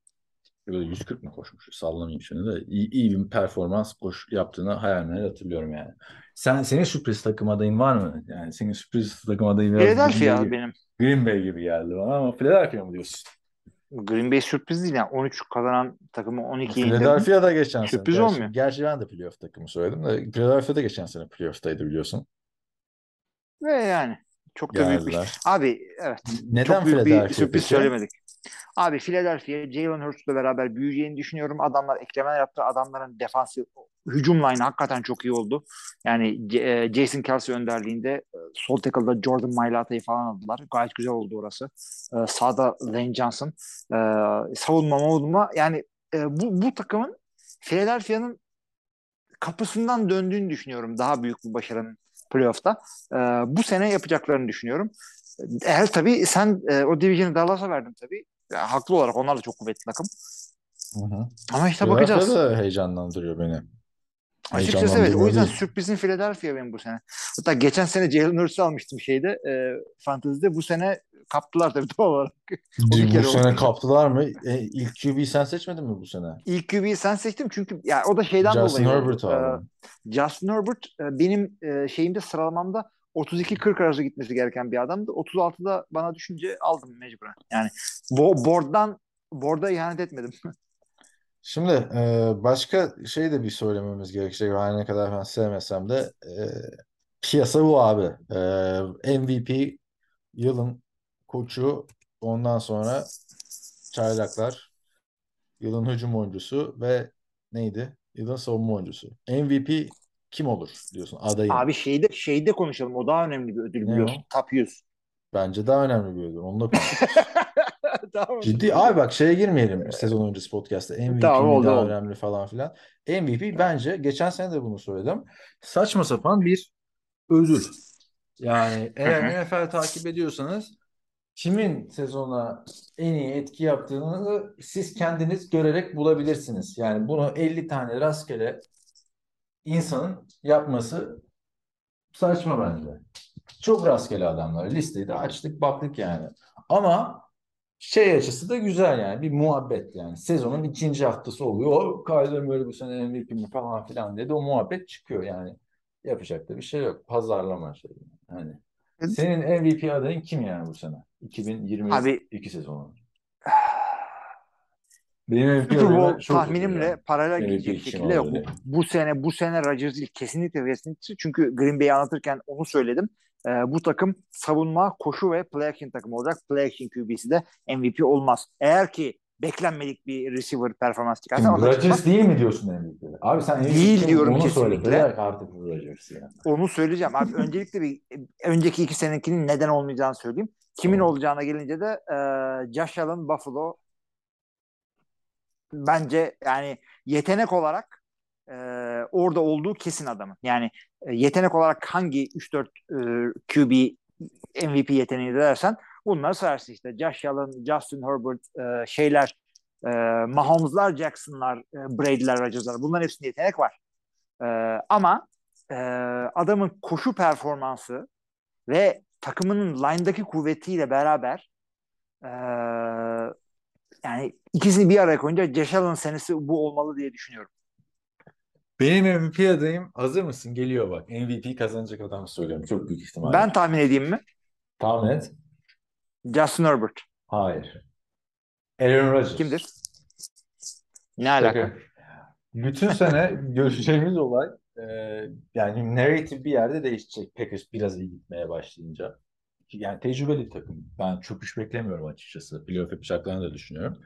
Böyle 140 mı koşmuş? Sallamayayım şimdi de. İyi, iyi bir performans koş yaptığını hayal meyal hatırlıyorum yani. Sen senin sürpriz takım adayın var mı? Yani senin sürpriz takım adayın biraz Philadelphia Green Bay benim. Green Bay gibi geldi bana ama Philadelphia mı diyorsun? Green Bay sürpriz değil yani 13 kazanan takımı 12'ye indirdim. Philadelphia da geçen sene. Sürpriz Gerçi- olmuyor. Gerçi ben de playoff takımı söyledim de Philadelphia da geçen sene playoff'taydı biliyorsun. Ve yani çok da büyük bir. Abi evet. Neden çok büyük bir sürpriz söylemedik. Abi Philadelphia Jalen Hurts'la beraber büyüyeceğini düşünüyorum. Adamlar eklemeler yaptı. Adamların defansif hücum line hakikaten çok iyi oldu. Yani e, Jason Kelsey önderliğinde e, sol tackle'da Jordan Mailata'yı falan aldılar. Gayet güzel oldu orası. E, Sağda Lane Johnson. E, savunma savunma yani e, bu, bu takımın Philadelphia'nın kapısından döndüğünü düşünüyorum. Daha büyük bir başarının playoff'ta. E, bu sene yapacaklarını düşünüyorum. Eğer tabii sen e, o division'ı Dallas'a verdin tabii. Ya, haklı olarak onlar da çok kuvvetli takım. Hı hı. Ama işte Philadelphia bakacağız. da heyecanlandırıyor beni. Açıkçası evet. O yüzden sürprizin Philadelphia benim bu sene. Hatta geçen sene Jalen Hurts'u almıştım şeyde e, Fantasy'de. Bu sene kaptılar tabii doğal olarak. Bu kere sene oldu. kaptılar mı? E, ilk QB'yi sen seçmedin mi bu sene? İlk QB'yi sen seçtin çünkü ya o da şeyden Justin dolayı Herbert oldu. abi. Ee, Justin Herbert e, benim e, şeyimde sıralamamda 32-40 arası gitmesi gereken bir adamdı. 36'da bana düşünce aldım mecburen. Yani bo board'dan board'a ihanet etmedim. Şimdi e, başka şey de bir söylememiz gerekecek. Her ne kadar ben sevmesem de e, piyasa bu abi. E, MVP yılın koçu ondan sonra çaylaklar yılın hücum oyuncusu ve neydi? Yılın savunma oyuncusu. MVP kim olur diyorsun adayın. Abi şeyde şeyde konuşalım. O daha önemli bir ödül Ne biliyorsun. o? Top 100. Bence daha önemli bir ödül. Onunla konuşuruz. tamam. Ciddi abi bak şeye girmeyelim sezon öncesi podcast'ta MVP Tamam, oldu, daha oldu. önemli falan filan. MVP bence geçen sene de bunu söyledim. Saçma sapan bir ödül. Yani eğer NFL takip ediyorsanız kimin sezona en iyi etki yaptığını siz kendiniz görerek bulabilirsiniz. Yani bunu 50 tane rastgele insanın yapması saçma bence. Çok rastgele adamlar. Listeyi de açtık baktık yani. Ama şey açısı da güzel yani. Bir muhabbet yani. Sezonun ikinci haftası oluyor. O Kyler Murray bu sene MVP mi falan filan dedi. O muhabbet çıkıyor yani. Yapacak da bir şey yok. Pazarlama şey. Hani. Senin MVP adayın kim yani bu sene? 2022 Abi- sezonu. Benim MVP Super Bowl tahminimle üzülüyorum. paralel gidecek şekilde yok. Bu, bu sene bu sene Rodgers kesinlikle kesinlikle çünkü Green Bay'i anlatırken onu söyledim. Ee, bu takım savunma, koşu ve play action takımı olacak. Play action QB'si de MVP olmaz. Eğer ki beklenmedik bir receiver performans çıkarsa Şimdi. Rodgers değil mi diyorsun MVP? Abi sen MVP Değil diyorum Onu kesinlikle. Artık bu Rodgers'ı yani. Onu söyleyeceğim. Abi öncelikle bir önceki iki senekinin neden olmayacağını söyleyeyim. Kimin Tamam. olacağına gelince de e, Josh Allen Buffalo bence yani yetenek olarak e, orada olduğu kesin adamın. Yani e, yetenek olarak hangi 3-4 e, QB MVP yeteneği dersen bunları sayarsın işte. Josh Allen, Justin Herbert, e, şeyler e, Mahomes'lar, Jackson'lar, e, Brady'ler, Rodgers'lar bunların hepsinde yetenek var. E, ama e, adamın koşu performansı ve takımının line'daki kuvvetiyle beraber e, yani ikisini bir araya koyunca Josh Allen senesi bu olmalı diye düşünüyorum. Benim MVP adayım hazır mısın? Geliyor bak. MVP kazanacak adam söylüyorum. Çok büyük ihtimalle. Ben tahmin edeyim mi? Tahmin et. Justin Herbert. Hayır. Aaron Rodgers. Kimdir? Ne alaka? Şaka. Bütün sene görüşeceğimiz olay e, yani narrative bir yerde değişecek. Packers biraz iyi gitmeye başlayınca. Yani tecrübeli takım. Ben çöküş beklemiyorum açıkçası. Playoff yapacaklarını da düşünüyorum.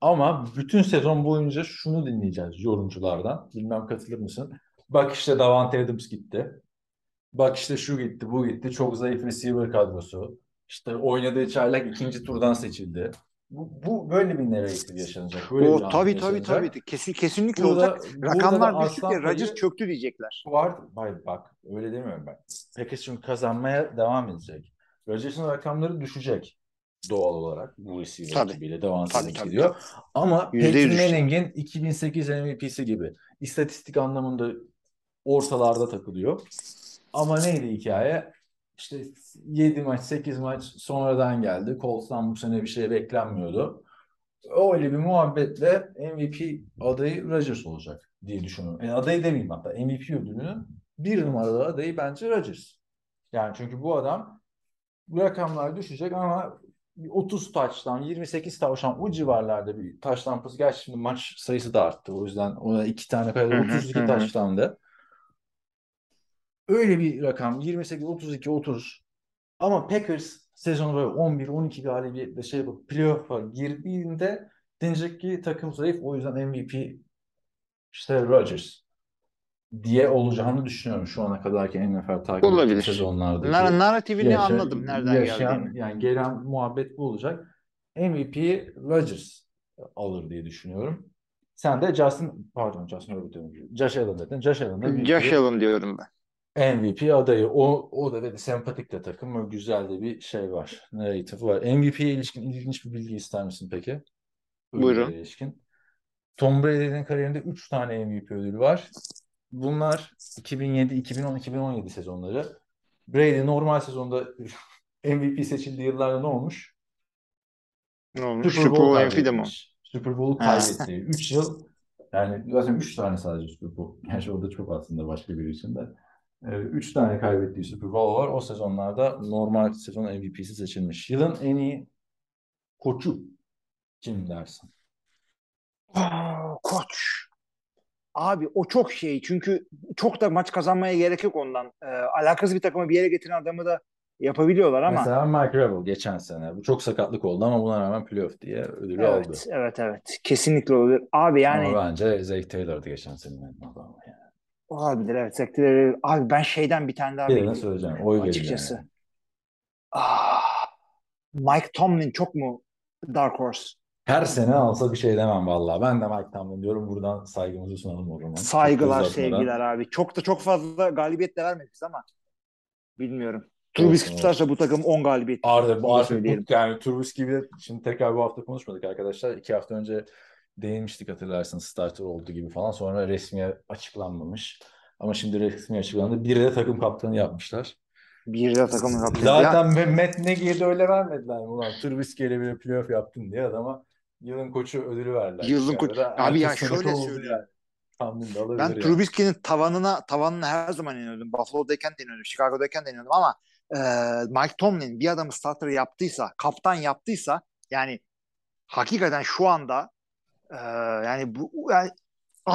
Ama bütün sezon boyunca şunu dinleyeceğiz yorumculardan. Bilmem katılır mısın? Bak işte Davante Adams gitti. Bak işte şu gitti, bu gitti. Çok zayıf receiver kadrosu. İşte oynadığı çaylak ikinci turdan seçildi. Bu, bu böyle bir narrative yaşanacak. Böyle bir O anlam tabii tabii yaşanacak. tabii. Kesin, kesinlikle Burada- olacak. Rakamlar aslan ya. Rodgers çöktü diyecekler. var. Hayır bak öyle demiyorum ben. Packers çünkü kazanmaya devam edecek. Rodgers'ın rakamları düşecek doğal olarak bu receiver Tabii. ekibiyle devam Tabii, edecek tabii, gidiyor. Ama düşecek. Manning'in 2008 MVP'si gibi istatistik anlamında ortalarda takılıyor. Ama neydi hikaye? İşte 7 maç, 8 maç sonradan geldi. Colts'tan bu sene bir şey beklenmiyordu. Öyle bir muhabbetle MVP adayı Rodgers olacak diye düşünüyorum. Yani adayı demeyeyim hatta MVP ödülünün bir numaralı adayı bence Rodgers. Yani çünkü bu adam bu rakamlar düşecek ama 30 taştan 28 taştan o civarlarda bir taş tampası. Gerçi şimdi maç sayısı da arttı. O yüzden ona iki tane kadar Hı hı, 32 hı hı. taştan da. Öyle bir rakam 28, 32, 30. Ama Packers sezonu böyle 11, 12 galibiyetle şey yapıp playoff'a girdiğinde denecek ki takım zayıf. O yüzden MVP işte Rodgers diye olacağını düşünüyorum şu ana kadarki NFL takip ettiğim Olabilir. sezonlardaki Nar narratifini yaşa- anladım nereden yaşayan, geldiğini. yani gelen muhabbet bu olacak. MVP Rodgers alır diye düşünüyorum. Sen de Justin pardon Justin Herbert diyorum. Josh Allen dedin. Josh Allen'da Josh Allen diyorum ben. MVP adayı. O, o da dedi sempatik de takım. Böyle güzel de bir şey var. Narrative var. MVP'ye ilişkin ilginç bir bilgi ister misin peki? Buyurun. İlişkin. Tom Brady'nin kariyerinde 3 tane MVP ödülü var. Bunlar 2007, 2010, 2017 sezonları. Brady normal sezonda MVP seçildiği yıllarda ne olmuş? Ne olmuş? Super Bowl MVP'de mi. Super Bowl'u Ha. kaybettiği 3 yıl yani zaten 3 tane sadece Super Bowl. Gerçi o da çok aslında başka biri için de. 3 tane kaybettiği Super Bowl var. O sezonlarda normal sezon MVP'si seçilmiş. Yılın en iyi koçu kim dersin? Koç. Abi o çok şey çünkü çok da maç kazanmaya gerek yok ondan. Ee, alakasız bir takımı bir yere getiren adamı da yapabiliyorlar ama Mesela Mike Rebel geçen sene. Bu çok sakatlık oldu ama buna rağmen playoff diye ödülü aldı. evet evet evet kesinlikle olur. Abi yani Ama bence Zach Taylor'dı geçen senenin adamı. Yani. olabilir evet sektöre. Abi ben şeyden bir tane daha bekliyorum söyleyeceğim. Oy açıkçası. yani. Ah, Mike Tomlin çok mu Dark Horse? Her sene alsa bir şey demem vallahi. Ben de Mike Tomlin diyorum. Buradan saygımızı sunalım o zaman. Saygılar, sevgiler abi. Çok da çok fazla galibiyet de vermedik ama bilmiyorum. Trubisky tutarsa bu takım 10 galibiyet. Arda bu artık bu, yani Trubisky gibi şimdi tekrar bu hafta konuşmadık arkadaşlar. İki hafta önce değinmiştik hatırlarsınız starter olduğu gibi falan. Sonra resmiye açıklanmamış. Ama şimdi resmi açıklandı. Bir de takım kaptanı yapmışlar. Bir de takımın kaptanı. Zaten ya. Matt Nagy'ye de öyle vermediler ulan? Trubisky ile bir playoff yaptın diye adama yılın koçu ödülü verdiler. Yılın koçu- Abi ya şöyle söyleyeyim. yani. Ben yani. Trubisky'nin tavanına tavanına her zaman inanıyordum. Buffalo'dayken de inanıyordum. Chicago'dayken de inanıyordum ama e, Mike Tomlin bir adamı starter yaptıysa, kaptan yaptıysa yani hakikaten şu anda e, yani bu yani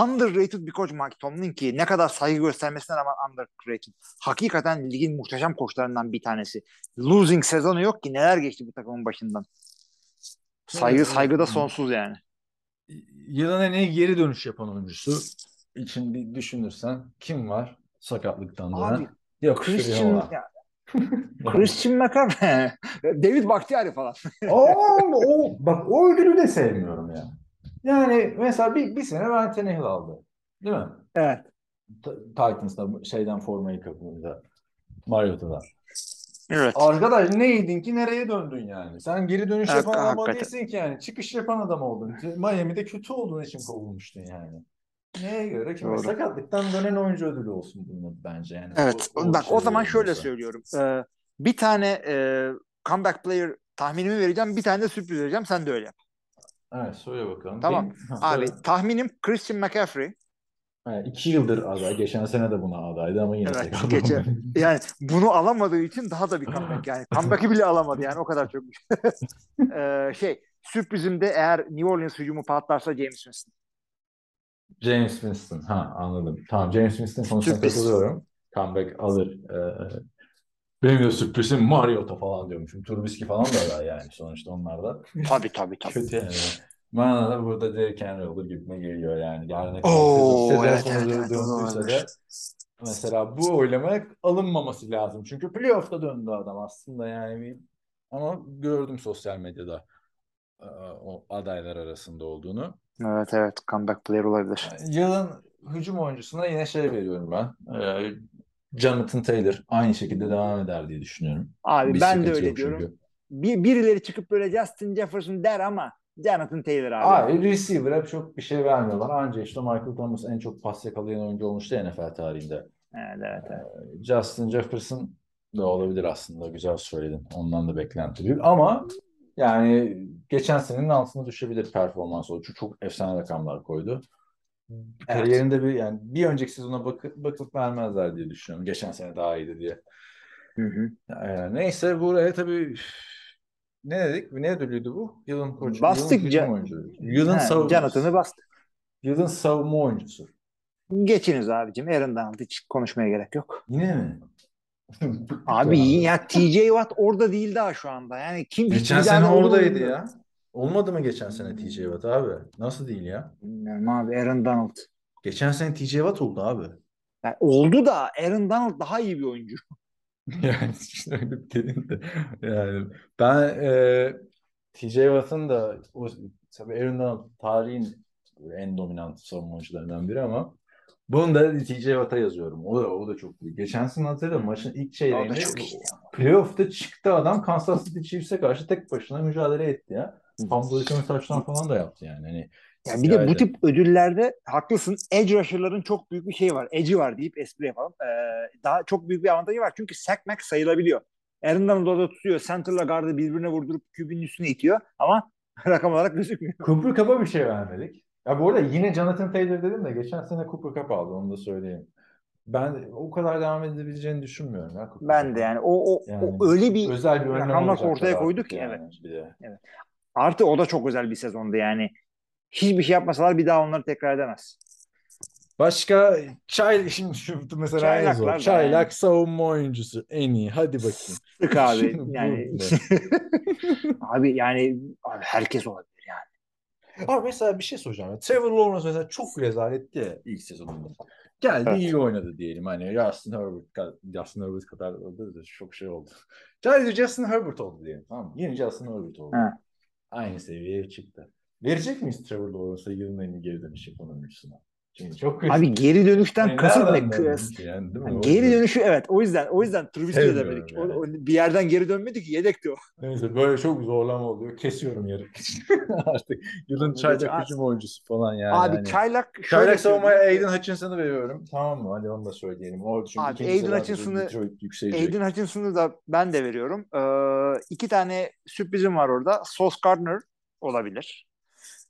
underrated bir koç Mike Tomlin ki ne kadar saygı göstermesine rağmen underrated. Hakikaten ligin muhteşem koçlarından bir tanesi. Losing sezonu yok ki neler geçti bu takımın başından. Saygı Evet, saygı da sonsuz yani. Yılın en iyi geri dönüş yapan oyuncusu için bir düşünürsen kim var sakatlıktan dönen? Abi Yok Christian Christian. ya, Christian McCaffrey, David Bakhtiari falan. o, o, bak o ödülü de sevmiyorum ya. Yani mesela bir, bir sene Ryan Tannehill aldı. Değil mi? Evet. Titans'da şeyden formayı kapımında. Mariota'dan. Evet. Arkadaş neydin ki nereye döndün yani? Sen geri dönüş Hak- yapan adam hakikaten. değilsin ki yani. Çıkış yapan adam oldun. Miami'de kötü olduğun için kovulmuştun yani. Neye göre? Kime? Doğru. Sakatlıktan dönen oyuncu ödülü olsun bunun bence yani. Evet. O- o Bak şey o zaman şöyle olursa. söylüyorum. Ee, bir tane e, comeback player tahminimi vereceğim. Bir tane de sürpriz vereceğim. Sen de öyle yap. Evet söyle bakalım. Tamam. Benim- Abi tahminim Christian McCaffrey. Ha, iki yıldır aday. Geçen sene de buna adaydı ama yine Evet, geçen-. Yani bunu alamadığı için daha da bir comeback yani. Comeback'i bile alamadı yani o kadar çok. Ee, şey sürprizimde eğer New Orleans hücumu patlarsa James Winston. James Winston. Ha anladım. Tamam James Winston konusuna katılıyorum. Comeback alır. Ee, benim de sürprizim Mariota falan diyormuşum. Trubisky falan da aday yani sonuçta onlar da. Tabii tabii tabii. Kötü yani. Bana da burada Derrick Henry olur gibime geliyor yani. Yani Oo, sezon evet, döndüyse de mesela bu oylamaya alınmaması lazım. Çünkü playoff'ta döndü adam aslında yani. Ama gördüm sosyal medyada e, o adaylar arasında olduğunu. Evet evet comeback player olabilir. Yılın hücum oyuncusuna yine şey veriyorum ben. Ee, Jonathan Taylor aynı şekilde devam eder diye düşünüyorum. Abi Bir ben de öyle diyorum. çünkü. Bir, birileri çıkıp böyle Justin Jefferson der ama Jonathan Taylor abi. Abi receiver'a çok bir şey vermiyorlar. Anca işte Michael Thomas en çok pas yakalayan oyuncu olmuştu NFL tarihinde. Evet evet evet. Justin Jefferson da olabilir aslında. Güzel söyledin. Ondan da beklenti büyük. Ama yani geçen senenin altına düşebilir performans olarak. Çünkü çok efsane rakamlar koydu. Kariyerinde bir yani bir önceki sezona bakıp bakıp vermezler diye düşünüyorum. Geçen sene daha iyiydi diye. Hı hı. Ee, neyse buraya tabii ne dedik? Ne ödülüydü bu? Yılın koçu. Bastık yılın hücum Ca- oyuncusu. Yılın savunma. Jonathan'ı bastı. Yılın savunma oyuncusu. Geçiniz abicim. Aaron Donald hiç konuşmaya gerek yok. Yine mi? Abi ya TJ Watt orada değil daha şu anda. Yani kim Geçen sene oradaydı bilmiyorum. ya. Olmadı mı geçen sene TJ Watt abi? Nasıl değil ya? Bilmiyorum abi Aaron Donald. Geçen sene TJ Watt oldu abi. Yani oldu da Aaron Donald daha iyi bir oyuncu. Yani işte öyle bir dedin de. Yani ben e, TJ Watt'ın da o, tabii Aaron Donald tarihin en dominant savunmacılarından biri ama Bunu da TJ Watt'a yazıyorum. O da, o da çok iyi. Geçen sene hatırlıyorum maçın ilk çeyreğinde playoff'ta çıktı adam Kansas City Chiefs'e karşı tek başına mücadele etti ya. Fumble return touchdown falan da yaptı yani. Hani Yani bir de bu tip ödüllerde haklısın. Edge rusher'ların çok büyük bir şey var. Edge'i var deyip espri yapalım. Ee, daha çok büyük bir avantajı var. Çünkü sack max sayılabiliyor. Aaron Donald orada tutuyor. Center'la guard'ı birbirine vurdurup QB'nin üstüne itiyor. Ama rakam olarak gözükmüyor. Cooper Cup'a bir şey vermedik. Ya bu arada yine Jonathan Taylor dedim de geçen sene Cooper Cup aldı onu da söyleyeyim. Ben o kadar devam edebileceğini düşünmüyorum ya Cooper Ben de yani o, o, Yani o öyle bir özel bir rakamlar ortaya koyduk ki, yani bir de. artı o da çok özel bir sezondu yani. Hiçbir şey yapmasalar bir daha onları tekrar edemez. Başka çay şimdi şu mesela en Çaylaklar zor. da Çaylak yani. savunma oyuncusu en iyi. Hadi bakayım. Sık abi yani. abi yani abi herkes olabilir yani. Abi mesela bir şey soracağım. Trevor Lawrence mesela çok rezaletti ya ilk sezonunda. Geldi Evet. iyi oynadı diyelim. Hani Justin Herbert, Justin Herbert kadar oldu da çok şey oldu. Geldi Justin Herbert oldu diyelim. Tamam mı? Yeni Justin Herbert oldu. Ha. Aynı seviyeye çıktı. Verecek miyiz Trevor Lawrence'a yılın en iyi geri dönüş yapan oyuncusuna? Çünkü çok Abi geri dönüşten Yani kasıt ne? yani, değil mi? O Geri dönüşü evet. O yüzden o yüzden Trubisky de Sevmiyorum demedik. O- yani. o bir yerden geri dönmedi ki yedekti o. Neyse böyle çok zorlama oluyor. Kesiyorum yarı. Artık yılın çaylak hücum oyuncusu falan yani. Abi Hani- çaylak şöyle Çaylak savunmaya. Aiden Hutchinson'ı veriyorum. Tamam mı? Hadi onu da söyleyelim. O çünkü Abi, Aiden Hutchinson'ı-. Aiden Hutchinson'ı da ben de veriyorum. Ee, iki tane sürprizim var orada. Sauce Gardner olabilir.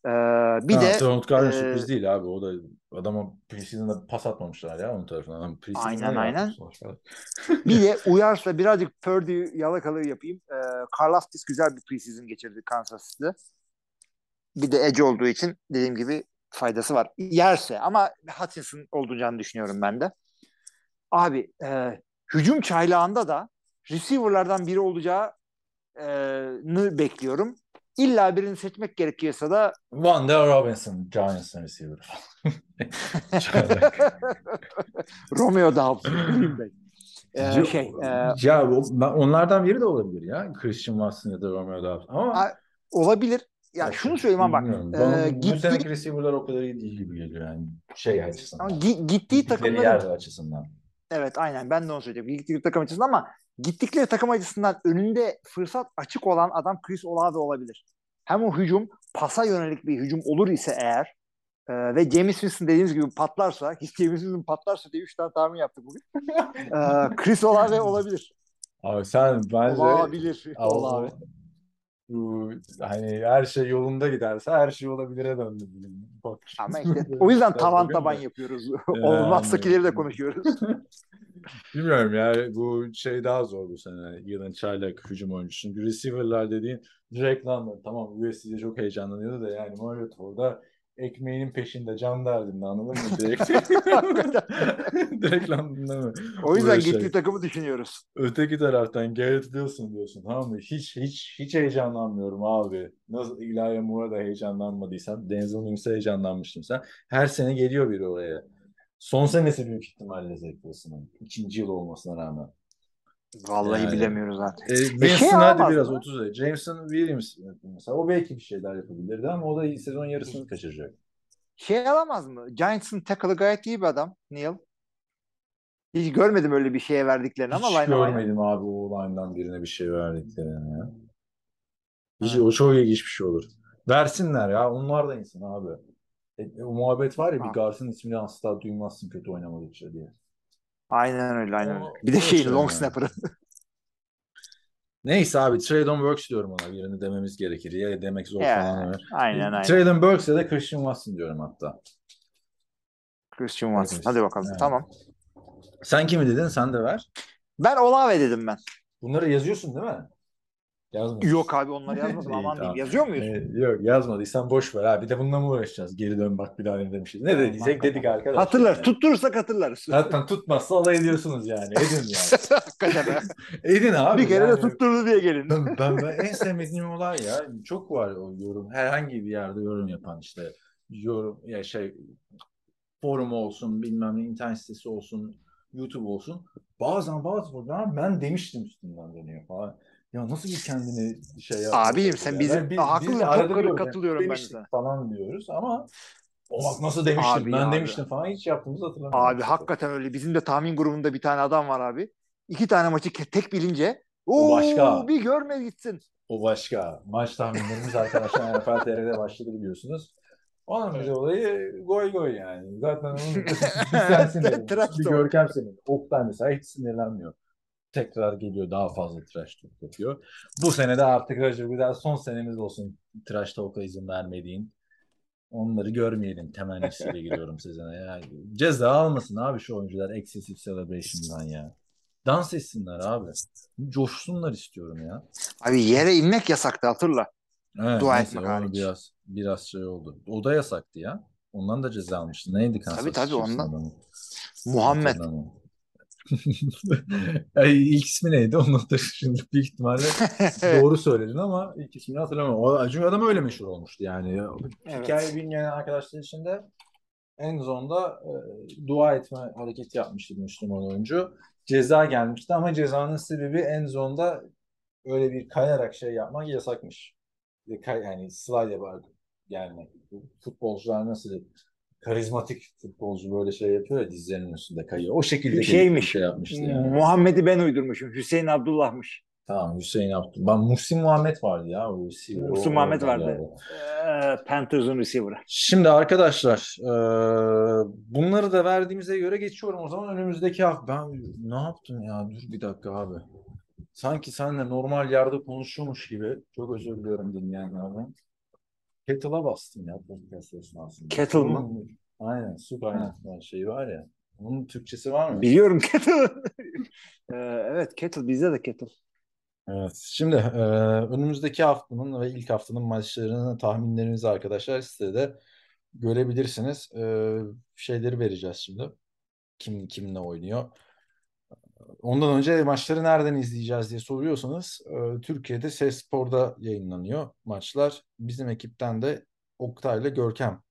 Ee, bir Ha, de Donald Gardner e, sürpriz değil abi. O da adama preseason'da pas atmamışlar ya onun tarafından. Adam Aynen, ne aynen. bir de uyarsa birazcık Purdy yalakalığı yapayım. Ee, Karlaftis güzel bir preseason geçirdi Kansas City'de. Bir de edge olduğu için dediğim gibi faydası var. Yerse ama Hutchinson olduğunu düşünüyorum ben de. Abi e, hücum çaylağında da receiver'lardan biri olacağını bekliyorum. İlla birini seçmek gerekiyorsa da Wanda Robinson, Giants'ın receiver. Romeo Doubs, Green Bay. Ee, şey, e, ya onlardan biri de olabilir ya. Christian Watson ya da Romeo Doubs. Ama A- olabilir. Ya şunu söyleyeyim ama bak. E, bu gittiği, seneki receiver'lar o kadar iyi değil gibi geliyor yani şey açısından. ama gi- gittiği takımların yer açısından. Evet aynen ben de onu söyleyeceğim. Gittikleri takım açısından ama gittikleri takım açısından önünde fırsat açık olan adam Chris Olave olabilir. Hem o hücum pasa yönelik bir hücum olur ise eğer e, ve James Winston dediğiniz gibi patlarsa hiç James Winston patlarsa diye 3 tane tahmin yaptık bugün. E, Chris Olave olabilir. Abi sen bence Olabilir. Olave. bu hani her şey yolunda giderse her şey olabilire döndü. Bak. Ama işte o yüzden tavan taban yapıyoruz. Yani. Olmazsakileri de konuşuyoruz. Bilmiyorum ya bu şey daha zor bu sene. Yılın çaylak hücum oyuncusu. Çünkü receiver'lar dediğin Drake London tamam USC'de çok heyecanlanıyordu da yani Mariota'da ekmeğinin peşinde can derdinde anladın mı? Direkt, Direkt London'da mı? O yüzden Uğraşacak. gittiği takımı düşünüyoruz. Öteki taraftan Garrett Wilson diyorsun tamam mı? Hiç hiç hiç heyecanlanmıyorum abi. Nasıl Elijah Moore'a da heyecanlanmadıysan Denzel Mimms'e heyecanlanmıştın sen. Her sene geliyor biri oraya. Son senesi büyük ihtimalle Wilson'ın. İkinci yıl olmasına rağmen. Vallahi Yani. bilemiyoruz zaten. E, şey Winston hadi alamaz biraz mı? 30 Jameson Williams mesela o belki bir şeyler yapabilirdi ama o da sezon yarısını kaçıracak. Şey alamaz mı? Giants'ın tackle'ı gayet iyi bir adam. Neil. Hiç görmedim öyle bir şeye verdiklerini ama Hiç line line. görmedim abi o line'dan birine bir şey verdiklerini ya. Hiç, o çok ilginç bir şey olur. Versinler ya. Onlar da insan abi. E, o muhabbet var ya bir Ha. Gars'ın ismini asla duymazsın kötü oynamadıkça diye. Aynen öyle aynen öyle. Bir de o şeyin şey long yani. snapper'ı. Neyse abi Traylon Burks diyorum ona. Birini dememiz gerekir. Ya demek zor Ya, falan. öyle. aynen aynen. Traylon Burks ya da Christian Watson diyorum hatta. Christian Watson. Hadi bakalım. Evet. Tamam. Sen kimi dedin? Sen de ver. Ben Olave dedim ben. Bunları yazıyorsun değil mi? Yazmadın. Yok abi onları yazmadım İyi, aman tamam. diyeyim. Yazıyor muyuz? Ee, yok yazmadıysan boş ver abi. Bir de bununla mı uğraşacağız? Geri dön bak bir daha ne demişiz. Ne dediysek dedik arkadaşlar. Hatırlar. Yani. Tutturursak hatırlarız. Zaten tutmazsa alay ediyorsunuz yani. Edin yani. Hakikaten ha. Edin abi. bir kere yani. de tutturdu diye gelin. Ben, ben, ben en sevmediğim olay ya. Çok var o yorum. Herhangi bir yerde yorum yapan işte. Yorum ya şey forum olsun bilmem ne internet sitesi olsun YouTube olsun. Bazen bazı programlar ben demiştim üstünden dönüyor falan. Ya nasıl bir kendini şey yapıyorsun? Abiyim sen ya? bizim biz- haklı çok katılıyorum ben demiştik sana. falan diyoruz ama O bak nasıl demiştim Abi ben abi. demiştim falan hiç yaptığımızı hatırlamıyorum. Abi hakikaten öyle. Bizim de tahmin grubunda bir tane adam var abi. İki tane maçı tek bilince O "Oo, başka." bir görme gitsin. O başka. Maç tahminlerimiz arkadaşlar NFL TR'de başladı biliyorsunuz. Onun de olayı goy goy yani. Zaten onun sen sinirleniyorsun. Trash Bir. Görkem senin. Oktay mesela hiç sinirlenmiyor. Tekrar geliyor daha fazla trash talk yapıyor. Bu sene de artık Roger daha son senemiz olsun trash talk'a izin vermediğin. Onları görmeyelim temennisiyle giriyorum sezona. Yani ceza almasın abi şu oyuncular excessive celebration'dan ya. Dans etsinler abi. Coşsunlar istiyorum ya. Abi yere inmek yasaktı hatırla. Evet, Dua neyse, etmek hariç. biraz biraz şey oldu. O da yasaktı ya. Ondan da ceza almıştı. Neydi Kansas Tabii, tabii, ondan. adamı? Muhammed. Hatırlamıyorum. Ay, ilk ismi neydi? Onu da şimdi büyük ihtimalle doğru söyledin ama ilk ismini hatırlamıyorum. O, çünkü adam öyle meşhur olmuştu yani. Evet. Hikaye bilmeyen arkadaşlar için de en sonunda e, dua etme hareketi yapmıştı Müslüman oyuncu. Ceza gelmişti ama cezanın sebebi en sonunda öyle bir kayarak şey yapmak yasakmış. Kay, yani slide yaparak gelmek. Futbolcular nasıl karizmatik futbolcu böyle şey yapıyor ya dizlerinin üstünde kayıyor. O şekilde Şeymiş. şey yapmıştı yani. Muhammed'i ben uydurmuşum. Hüseyin Abdullah'mış. Tamam Hüseyin Abdül. Ben Muhsin Muhammed vardı ya. O receiver. Muhsin O- Muhammed vardı. Ee, Panthers'ın receiver'ı. Şimdi arkadaşlar e, bunları da verdiğimize göre geçiyorum o zaman önümüzdeki hafta. Ben ne yaptım ya? Dur bir dakika abi. Sanki senle normal yerde konuşuyormuş gibi. Çok özür diliyorum dinleyenlerden. Kettle'a bastım ya podcast esnasında. Kettle mı? Aynen su kaynatma şeyi var ya. Onun Türkçesi var mı? Biliyorum Kettle. Ee, evet Kettle bizde de Kettle. Evet. Şimdi e, önümüzdeki haftanın ve ilk haftanın maçlarının tahminlerinizi arkadaşlar sitede görebilirsiniz. E, şeyleri vereceğiz şimdi. Kim kimle oynuyor. Ondan önce maçları nereden izleyeceğiz diye soruyorsanız e, Türkiye'de Ses Spor'da yayınlanıyor maçlar. Bizim ekipten de Oktay ile Görkem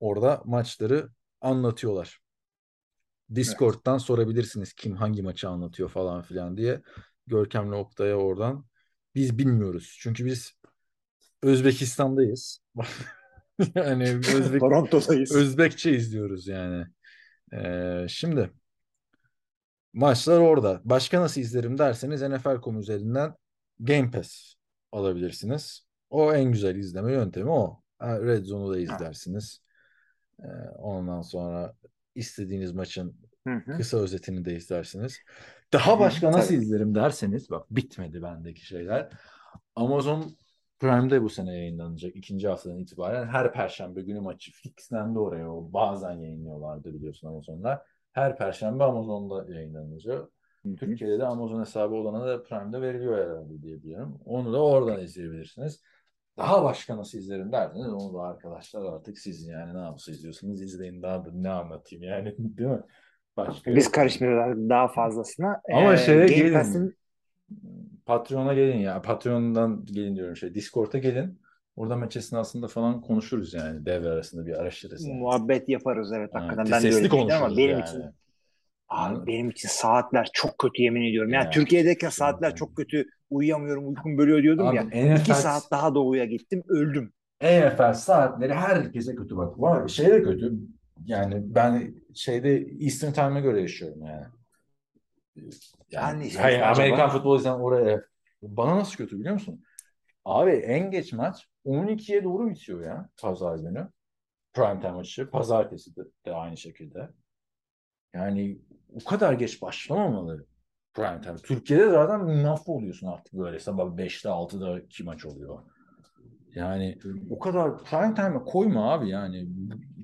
orada maçları anlatıyorlar. Discord'dan sorabilirsiniz kim hangi maçı anlatıyor falan filan diye. Görkem'le Oktay'a oradan. Biz bilmiyoruz. Çünkü biz Özbekistan'dayız. yani Özbek, Toronto'dayız. Özbekçe izliyoruz yani. Ee, şimdi maçlar orada. Başka nasıl izlerim derseniz NFL.com üzerinden Game Pass alabilirsiniz. O en güzel izleme yöntemi o. Red Zone'u da izlersiniz. Ee, ondan sonra istediğiniz maçın kısa özetini de izlersiniz. Daha başka nasıl izlerim derseniz bak bitmedi bendeki şeyler. Amazon Prime'de bu sene yayınlanacak ikinci haftadan itibaren her perşembe günü maçı fixlendi oraya. O bazen yayınlıyorlardı biliyorsun Amazon'lar. Her perşembe Amazon'da yayınlanacak. Türkiye'de de Amazon hesabı olana da Prime'de veriliyor herhalde diye biliyorum. Onu da oradan izleyebilirsiniz. Daha başka nasıl izlerim derseniz onu da arkadaşlar artık siz yani ne yapsa izliyorsunuz izleyin daha da ne anlatayım yani değil mi? Başka Biz karışmıyoruz daha fazlasına. Ama Ee, şeye Game gelin. Pass'in Patreon'a gelin ya. Patreon'dan gelin diyorum şey. Discord'a gelin. Orada maç esnasında falan konuşuruz yani. Devre arasında bir araştırırız. Yani. muhabbet yaparız evet Ha, hakikaten. Ben de öyle düşündüm ama konuşuruz benim yani. için abi benim için saatler çok kötü yemin ediyorum. Yani Ya. Türkiye'deyken saatler çok kötü uyuyamıyorum uykum bölüyor diyordum Abi, ya. NFL İki saat daha doğuya gittim öldüm. NFL saatleri herkese kötü bak. Var şey de kötü. Yani ben şeyde Eastern Time'a göre yaşıyorum yani. Yani, Hangisi hayır? Amerikan futbolu izleyen oraya. Bana nasıl kötü biliyor musun? Abi en geç maç 12'ye doğru bitiyor ya pazar günü. Prime time maçı. Pazartesi de, de aynı şekilde. Yani o kadar geç başlamamalı prime time. Türkiye'de zaten mahvoluyorsun artık böyle sabah 5'te 6'da iki maç oluyor. Yani o kadar prime time'a koyma abi yani.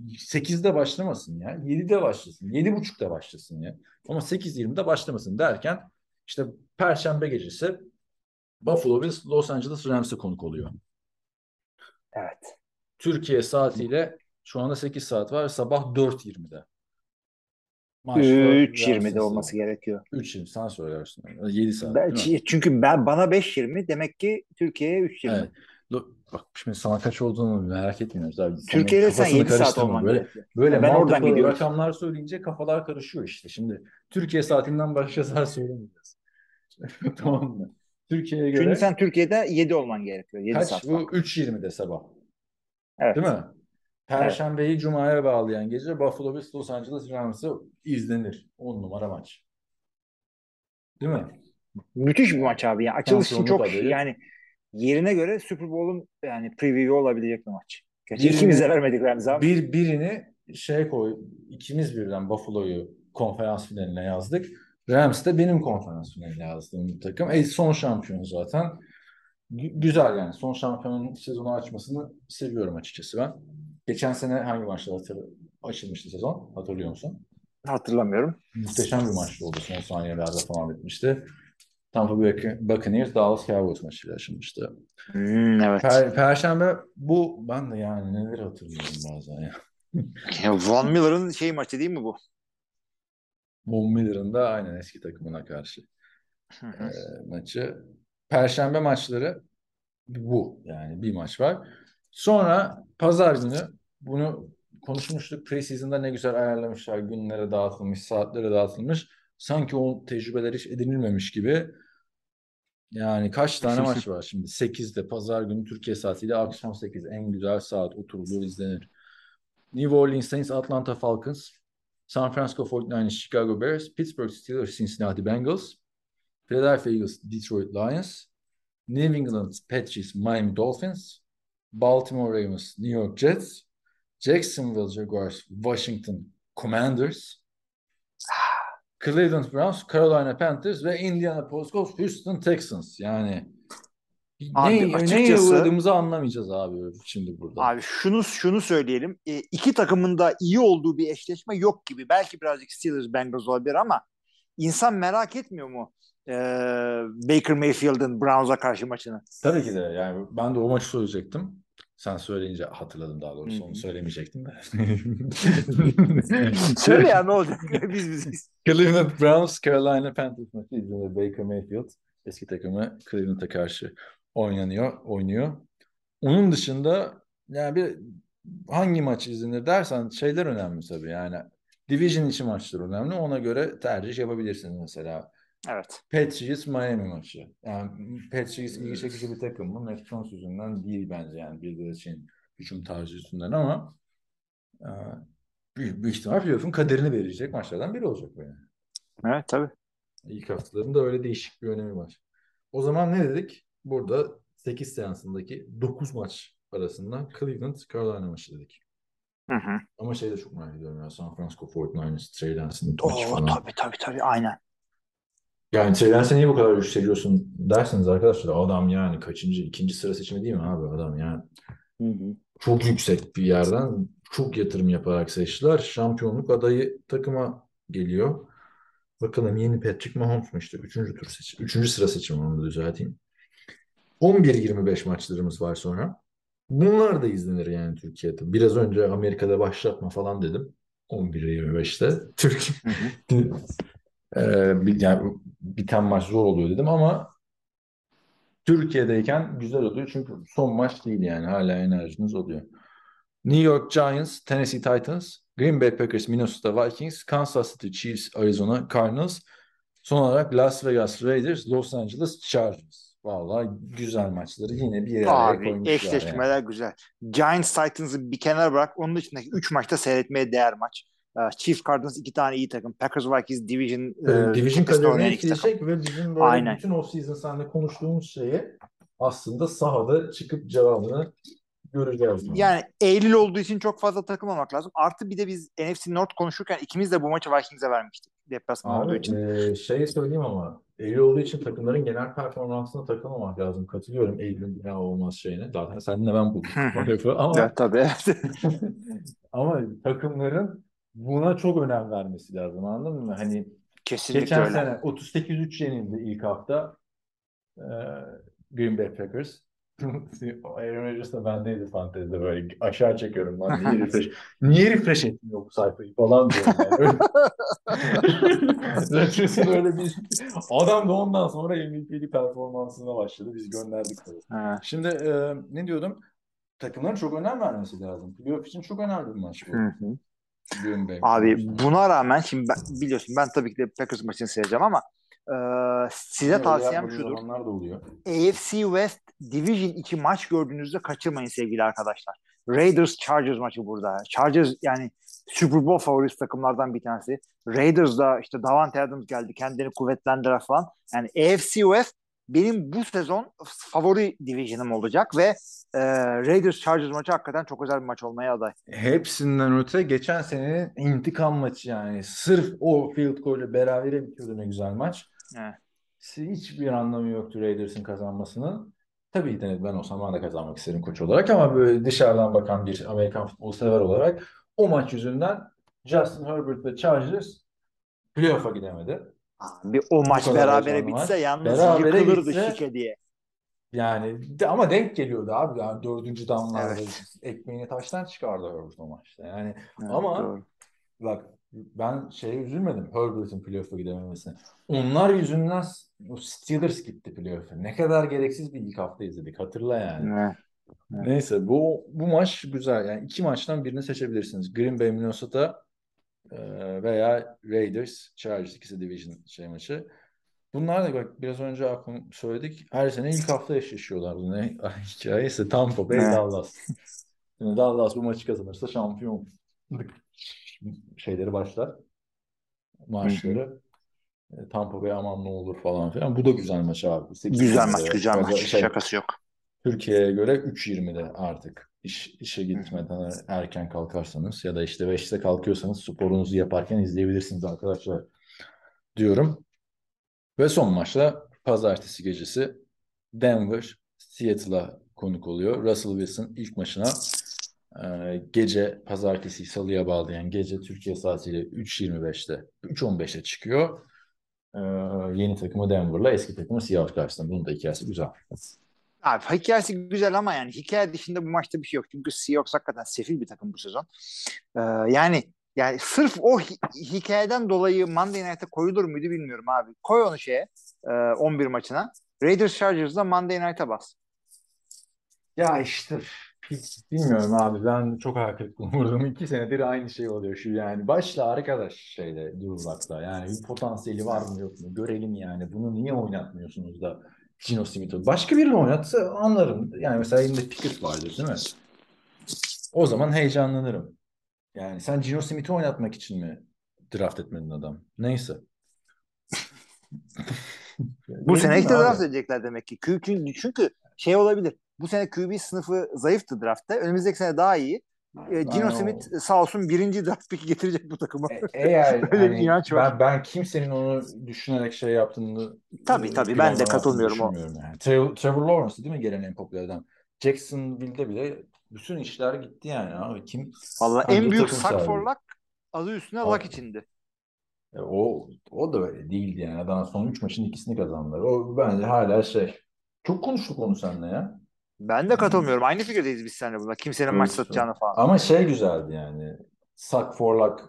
8'de başlamasın ya. 7'de başlasın. 7.30'da başlasın ya. Ama 8.20'de başlamasın derken işte Perşembe gecesi Buffalo Bills Los Angeles Rams'e konuk oluyor. Evet. Türkiye saatiyle şu anda 8 saat var. Sabah 4.20'de. Maçlar 3.20'de Rams'e olması gerekiyor. 3.20 sen söylersin. 7 saat Ben- çünkü ben bana 5.20 demek ki Türkiye'ye 3.20. Evet. Bak şimdi sana kaç olduğunu merak etmiyoruz abi. Türkiye'de sen kafasını 7 saat olman Böyle, gerekiyor. böyle Ben oradan gidiyorum. rakamlar söyleyince kafalar karışıyor işte. Şimdi Türkiye saatinden başka saat söylemeyeceğiz. tamam mı? Türkiye'ye göre Çünkü sen Türkiye'de 7 olman gerekiyor. 7 kaç? saat. Bu 3.20'de sabah. Evet. Değil mi? Perşembeyi Cuma'ya bağlayan gece Buffalo Bills Los Angeles Rams'ı izlenir. 10 numara maç. Değil mi? Müthiş bir maç abi. Yani açılış için çok adayı. yani yerine göre Super Bowl'un yani preview olabilecek bir maç. Gerçi Birini- ikimiz de vermedik Remzi abi. Bir birini şey koy, ikimiz birden Buffalo'yu konferans finaline yazdık. Rams de benim konferans finaline yazdığım bir takım. E, son şampiyon zaten. Gü- güzel yani. Son şampiyonun sezonu açmasını seviyorum açıkçası ben. Geçen sene hangi maçlar hatır- açılmıştı sezon? Hatırlıyor musun? Hatırlamıyorum. Muhteşem bir maçtı oldu. Son saniyelerde falan bitmişti. Tampa Bay Buccaneers Dallas Cowboys maçıyla açılmıştı. Hmm, evet. Per- Perşembe bu ben de yani neler hatırlıyorum bazen ya. Ya Von Miller'ın şey maçı değil mi bu? Von Miller'ın da aynen eski takımına karşı e, maçı. Perşembe maçları bu yani bir maç var. Sonra pazar günü bunu konuşmuştuk. Preseason'da ne güzel ayarlamışlar. Günlere dağıtılmış, saatlere dağıtılmış. Sanki o tecrübeler hiç edinilmemiş gibi. Yani kaç tane maç var şimdi? 8'de pazar günü Türkiye saatiyle akşam 8 en güzel saat oturulur izlenir. New Orleans Saints, Atlanta Falcons, San Francisco 49ers, Chicago Bears, Pittsburgh Steelers, Cincinnati Bengals, Philadelphia Eagles, Detroit Lions, New England Patriots, Miami Dolphins, Baltimore Ravens, New York Jets, Jacksonville Jaguars, Washington Commanders, Cleveland Browns, Carolina Panthers ve Indianapolis Colts, Houston Texans. Yani Abi ne, neye açıkçası- uğradığımızı anlamayacağız abi şimdi burada. Abi şunu şunu söyleyelim. E, iki takımın da iyi olduğu bir eşleşme yok gibi. Belki birazcık Steelers Bengals olabilir ama insan merak etmiyor mu? e, Baker Mayfield'ın Browns'a karşı maçını. Tabii ki de yani ben de o maçı söyleyecektim. Sen söyleyince hatırladım daha doğrusu onu söylemeyecektim de. Söyle ya ne olacak? biz biziz. Cleveland Browns, Carolina Panthers maçı izlenir. Baker Mayfield eski takımı Cleveland'a karşı oynanıyor, oynuyor. Onun dışında yani bir hangi maç izlenir dersen şeyler önemli tabii yani. Division içi maçlar önemli. Ona göre tercih yapabilirsiniz mesela. Evet. Patriots Miami maçı. Yani Patriots ilgi çekici bir takım mı? Mac Jones yüzünden değil bence yani bir için hücum tarzı yüzünden ama e, büyük, büyük ihtimal playoff'un kaderini verecek maçlardan biri olacak bu yani. Evet tabii. İlk haftalarında öyle değişik bir önemi var. O zaman ne dedik? Burada 8 seansındaki 9 maç arasında Cleveland Carolina maçı dedik. Hı hı. Ama şey de çok merak ediyorum ya San Francisco 49ers Trey Lance'ın Oo, maçı falan. tabii tabii tabii aynen. Yani Trey Lance'e niye bu kadar yükseliyorsun derseniz arkadaşlar adam yani kaçıncı, ikinci sıra seçimi değil mi abi adam yani. Hı hı. Çok yüksek bir yerden çok yatırım yaparak seçtiler. Şampiyonluk adayı takıma geliyor. Bakalım yeni Patrick Mahomes mu işte? Üçüncü tur seçim. Üçüncü sıra seçimi onu da düzelteyim. 11-25 maçlarımız var sonra. Bunlar da izlenir yani Türkiye'de. Biraz önce Amerika'da başlatma falan dedim. 11-25'te. Türk Ee, bir- yani biten maç zor oluyor dedim ama Türkiye'deyken güzel oluyor çünkü son maç değil yani hala enerjiniz oluyor. New York Giants, Tennessee Titans, Green Bay Packers, Minnesota Vikings, Kansas City Chiefs, Arizona Cardinals. Son olarak Las Vegas Raiders, Los Angeles Chargers. Vallahi güzel maçları yine bir araya Abi koymuşlar yani. eşleşmeler güzel. Giants Titans'ı bir kenara bırak. Onun dışındaki 3 maçta seyretmeye değer maç. Ee, Chiefs Cardinals iki tane iyi takım. Packers Vikings Division Ee, e, Division takım. etkileyecek ve bizim böyle Aynen. bütün off-season seninle konuştuğumuz şeyi aslında sahada çıkıp cevabını göreceğiz. Yani Eylül olduğu için çok fazla takılmamak lazım. Artı bir de biz NFC North konuşurken ikimiz de bu maçı Vikings'e vermiştik. Deplasman olduğu Abi için. e, şey söyleyeyim ama Eylül olduğu için takımların genel performansına takılmamak lazım. Katılıyorum Eylül'ün ya olmaz şeyine. Zaten seninle ben buldum ama Evet tabii. ama takımların buna çok önem vermesi lazım anladın mı? Hani Kesinlikle geçen öyle. sene 38-3 yenildi ilk hafta e, Green Bay Packers. Aaron Rodgers da bendeydi fantezide böyle aşağı çekiyorum lan niye refresh niye refresh etmiyor bu sayfayı falan diyorum yani. Rodgers'ın öyle bir adam da ondan sonra MVP'li performansına başladı. Biz gönderdik tabii. Ha. Şimdi e, ne diyordum? Takımların çok önem vermesi lazım. Playoff için çok önemli bir maç bu. Hı hı. Abi buna rağmen şimdi ben, biliyorsun ben tabii ki de Packers maçını seyredeceğim ama e, size Öyle tavsiyem şudur. da oluyor. AFC West Division 2 maç gördüğünüzde kaçırmayın sevgili arkadaşlar. Raiders Chargers maçı burada. Chargers yani Super Bowl favorisi takımlardan bir tanesi. Raiders da işte Davante Adams geldi. Kendini kuvvetlendirer falan. Yani AFC West benim bu sezon favori division'ım olacak ve e, Raiders Chargers maçı hakikaten çok özel bir maç olmaya aday. Hepsinden öte geçen senenin intikam maçı yani. Sırf o field goal'ü berabere bitiyordu ne güzel maç. Evet. Hiçbir anlamı yoktu Raiders'ın kazanmasının. Tabii de ben olsam ben de kazanmak isterim koç olarak ama böyle dışarıdan bakan bir Amerikan futbol sever olarak o maç yüzünden Justin Herbert ve Chargers playoff'a gidemedi. Bir o maç berabere bitse maç. yalnız Berabere yıkılırdı bitse- şike diye. Yani de, ama denk geliyordu abi. Yani dördüncü damlarda Evet. ekmeğini taştan çıkardı Herbert o maçta. Yani Evet, Ama- doğru. Bak ben şeye üzülmedim Herbert'in playoff'a gidememesine. Onlar yüzünden o Steelers gitti playoff'a. Ne kadar gereksiz bir ilk hafta izledik. Hatırla yani. Evet. Neyse bu bu maç güzel. Yani iki maçtan birini seçebilirsiniz. Green Bay Minnesota e, veya Raiders Chargers ikisi division şey maçı. Bunlar da bak biraz önce aklım söyledik. Her sene ilk hafta eşleşiyorlar. Bu ne hikayesi? Tampa Bay Evet. Dallas. Şimdi Dallas bu maçı kazanırsa şampiyon şeyleri başlar. Maçları. E, Tampa Bay aman ne olur falan filan. Bu da güzel maç abi. Sekiz Güzel yirmide. maç, güzel Gaza- maç. şey, Şakası yok. Türkiye'ye göre 3.20'de artık iş, işe gitmeden erken kalkarsanız ya da işte 5'te kalkıyorsanız sporunuzu yaparken izleyebilirsiniz arkadaşlar diyorum. Ve son maçta pazartesi gecesi Denver Seattle'a konuk oluyor. Russell Wilson ilk maçına gece pazartesi salıya bağlayan gece Türkiye saatiyle 3.25'te 3.15'te çıkıyor. E, yeni takımı Denver'la eski takımı Seahawks karşısında. Bunun da hikayesi güzel. Abi hikayesi güzel ama yani hikaye dışında bu maçta bir şey yok. Çünkü Seahawks hakikaten sefil bir takım bu sezon. Ee, yani yani sırf o hi- hikayeden dolayı Monday Night'a koyulur muydu bilmiyorum abi. Koy onu şeye e, 11 maçına. Raiders Chargers'da Monday Night'a bas. Ya işte bilmiyorum abi ben çok hayal kırıklığına uğradım. İki senedir aynı şey oluyor şu yani. Başla arkadaş şeyde Durulak'ta. Yani bir potansiyeli var mı yok mu görelim yani. Bunu niye oynatmıyorsunuz da Gino Smith'i? Başka birini oynatsa anlarım. Yani mesela elinde Pickett vardır değil mi? O zaman heyecanlanırım. Yani sen Gino Smith'i oynatmak için mi draft etmedin adam? Neyse. Bu sene işte draft edecekler demek ki. Çünkü, çünkü şey olabilir. Bu sene QB sınıfı zayıftı draftta. Önümüzdeki sene daha iyi. E, Gino Smith sağ olsun birinci draft pick'i getirecek bu takıma. E- Eğer Öyle bir hani inanç var. ben, ben kimsenin onu düşünerek şey yaptığını Tabii, e, tabii, ben de katılmıyorum o. Yani. Trevor, Trevor Lawrence değil mi gelen en popüler adam? Jacksonville'de bile bütün işler gitti yani abi. Kim Vallahi Hangi en büyük sak sahibi? for luck adı üstüne luck içindi. E, o o da öyle değildi yani. Adam son 3 maçın ikisini kazandılar. O bence hala şey. Çok konuştuk onu seninle ya. Ben de katılmıyorum. Aynı fikirdeyiz biz seninle buna. Kimsenin maç Evet, satacağını falan. Ama şey güzeldi yani. Suck for luck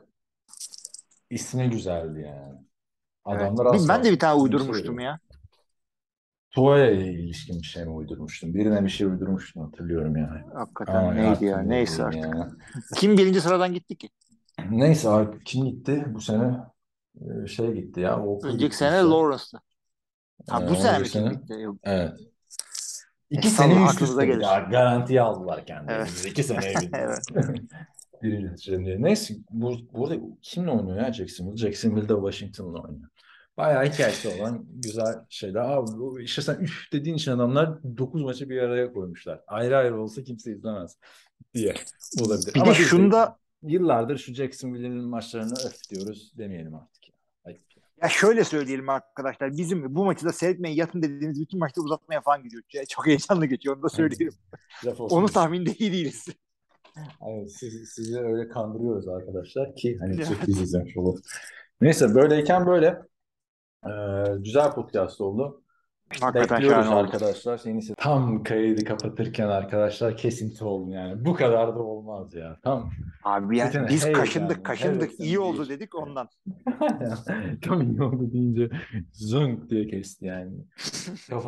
ismi güzeldi yani. Evet. Adamlar asla ben de bir tane uydurmuştum ya. Tua'ya ilişkin bir şey mi uydurmuştum? Birine bir şey uydurmuştum hatırlıyorum yani. Hakikaten Ama neydi ya? Neyse artık. yani. Kim birinci sıradan gitti ki? Neyse abi kim gitti bu sene? Ee, Şey gitti ya. Önceki gitti sene işte. Lawrence'dı. Ha bu Ee, sene mi sene- gitti? Yok. Evet. İki E, sene üst üste gelir. Ya, Garantiye aldılar kendilerini. Evet. İki seneye. Evet. Birinci sene. Neyse bu, burada kimle oynuyor ya Jacksonville? Jacksonville'de Washington'la oynuyor. Bayağı hikayesi olan güzel şeyler. Abi bu işte sen üf dediğin için adamlar 9 maçı bir araya koymuşlar. Ayrı ayrı olsa kimse izlemez diye olabilir. Bir Ama de şunda yıllardır şu Jacksonville'in maçlarını öf diyoruz demeyelim artık. Ya. Şöyle söyleyelim arkadaşlar. Bizim bu maçı da seyretmeyin yatın dediğimiz bütün maçta uzatmaya falan gidiyor. Ya Çok heyecanlı geçiyor. Onu da söyleyelim. Onu tahminde iyi değiliz. Evet, siz, sizi öyle kandırıyoruz arkadaşlar ki hani Evet. sırf biz izlemiş olalım. Neyse böyleyken böyle Ee, güzel podcast oldu. Hakikaten Bekliyoruz oldu. arkadaşlar. Yeni se- tam kaydı kapatırken arkadaşlar kesinti oldu yani. Bu kadar da olmaz ya. Tam Abi ya Bütün biz kaşındık kaşındık hevesim iyi oldu değişti. dedik ondan. tam iyi oldu deyince zınk diye kesti yani.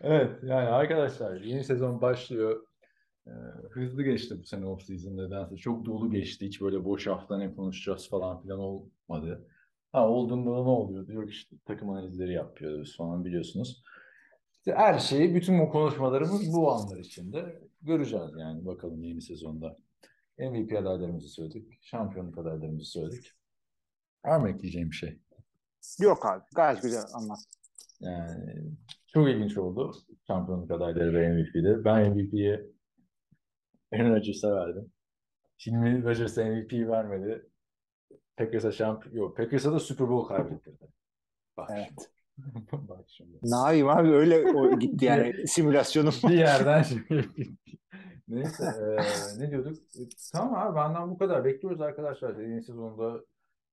Evet yani arkadaşlar yeni sezon başlıyor. Ee, hızlı geçti bu sene off season nedense. Çok dolu geçti. Hiç böyle boş hafta ne konuşacağız falan filan olmadı. Ha olduğunda da ne oluyor diyor işte takım analizleri yapıyoruz falan biliyorsunuz. İşte her şeyi, bütün bu konuşmalarımız bu anlar içinde. Göreceğiz yani bakalım yeni sezonda. MVP adaylarımızı söyledik. Şampiyonluk adaylarımızı söyledik. Var mı ekleyeceğim bir şey? Yok abi. Gayet güzel anlat. Yani çok ilginç oldu şampiyonluk adayları ve MVP'de. Ben MVP'ye Aaron Rodgers'a verdim. Şimdi Rodgers MVP vermedi. Packers'a şampiyon, yok Packers'a da Super Bowl kaybettirdi. Bak Evet. şimdi. Bak şimdi. Ne yapayım abi öyle o gitti yani simülasyonum. Bir yerden şimdi. Neyse eee, ne diyorduk? E, Tamam abi benden bu kadar. Bekliyoruz arkadaşlar. Yeni sezonda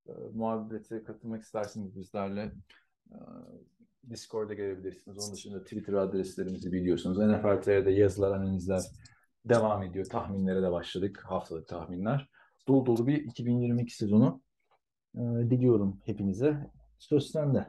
e, muhabbete katılmak isterseniz bizlerle e, Discord'a gelebilirsiniz. Onun dışında Twitter adreslerimizi biliyorsunuz. NFL TR'de yazılar, analizler devam ediyor. Tahminlere de başladık. Haftalık tahminler. Dolu dolu bir 2022 sezonu e, diliyorum hepinize. Söz sende.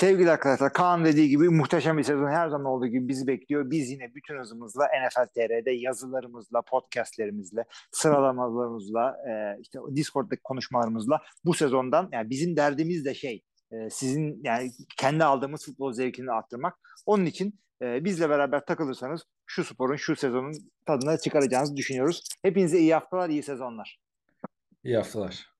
Sevgili arkadaşlar Kaan dediği gibi muhteşem bir sezon her zaman olduğu gibi bizi bekliyor. Biz yine bütün hızımızla NFL TR'de yazılarımızla, podcastlerimizle, sıralamalarımızla, e, işte Discord'daki konuşmalarımızla bu sezondan yani bizim derdimiz de şey e, sizin yani kendi aldığımız futbol zevkini arttırmak. Onun için e, bizle beraber takılırsanız şu sporun şu sezonun tadına çıkaracağınızı düşünüyoruz. Hepinize iyi haftalar, iyi sezonlar. İyi haftalar.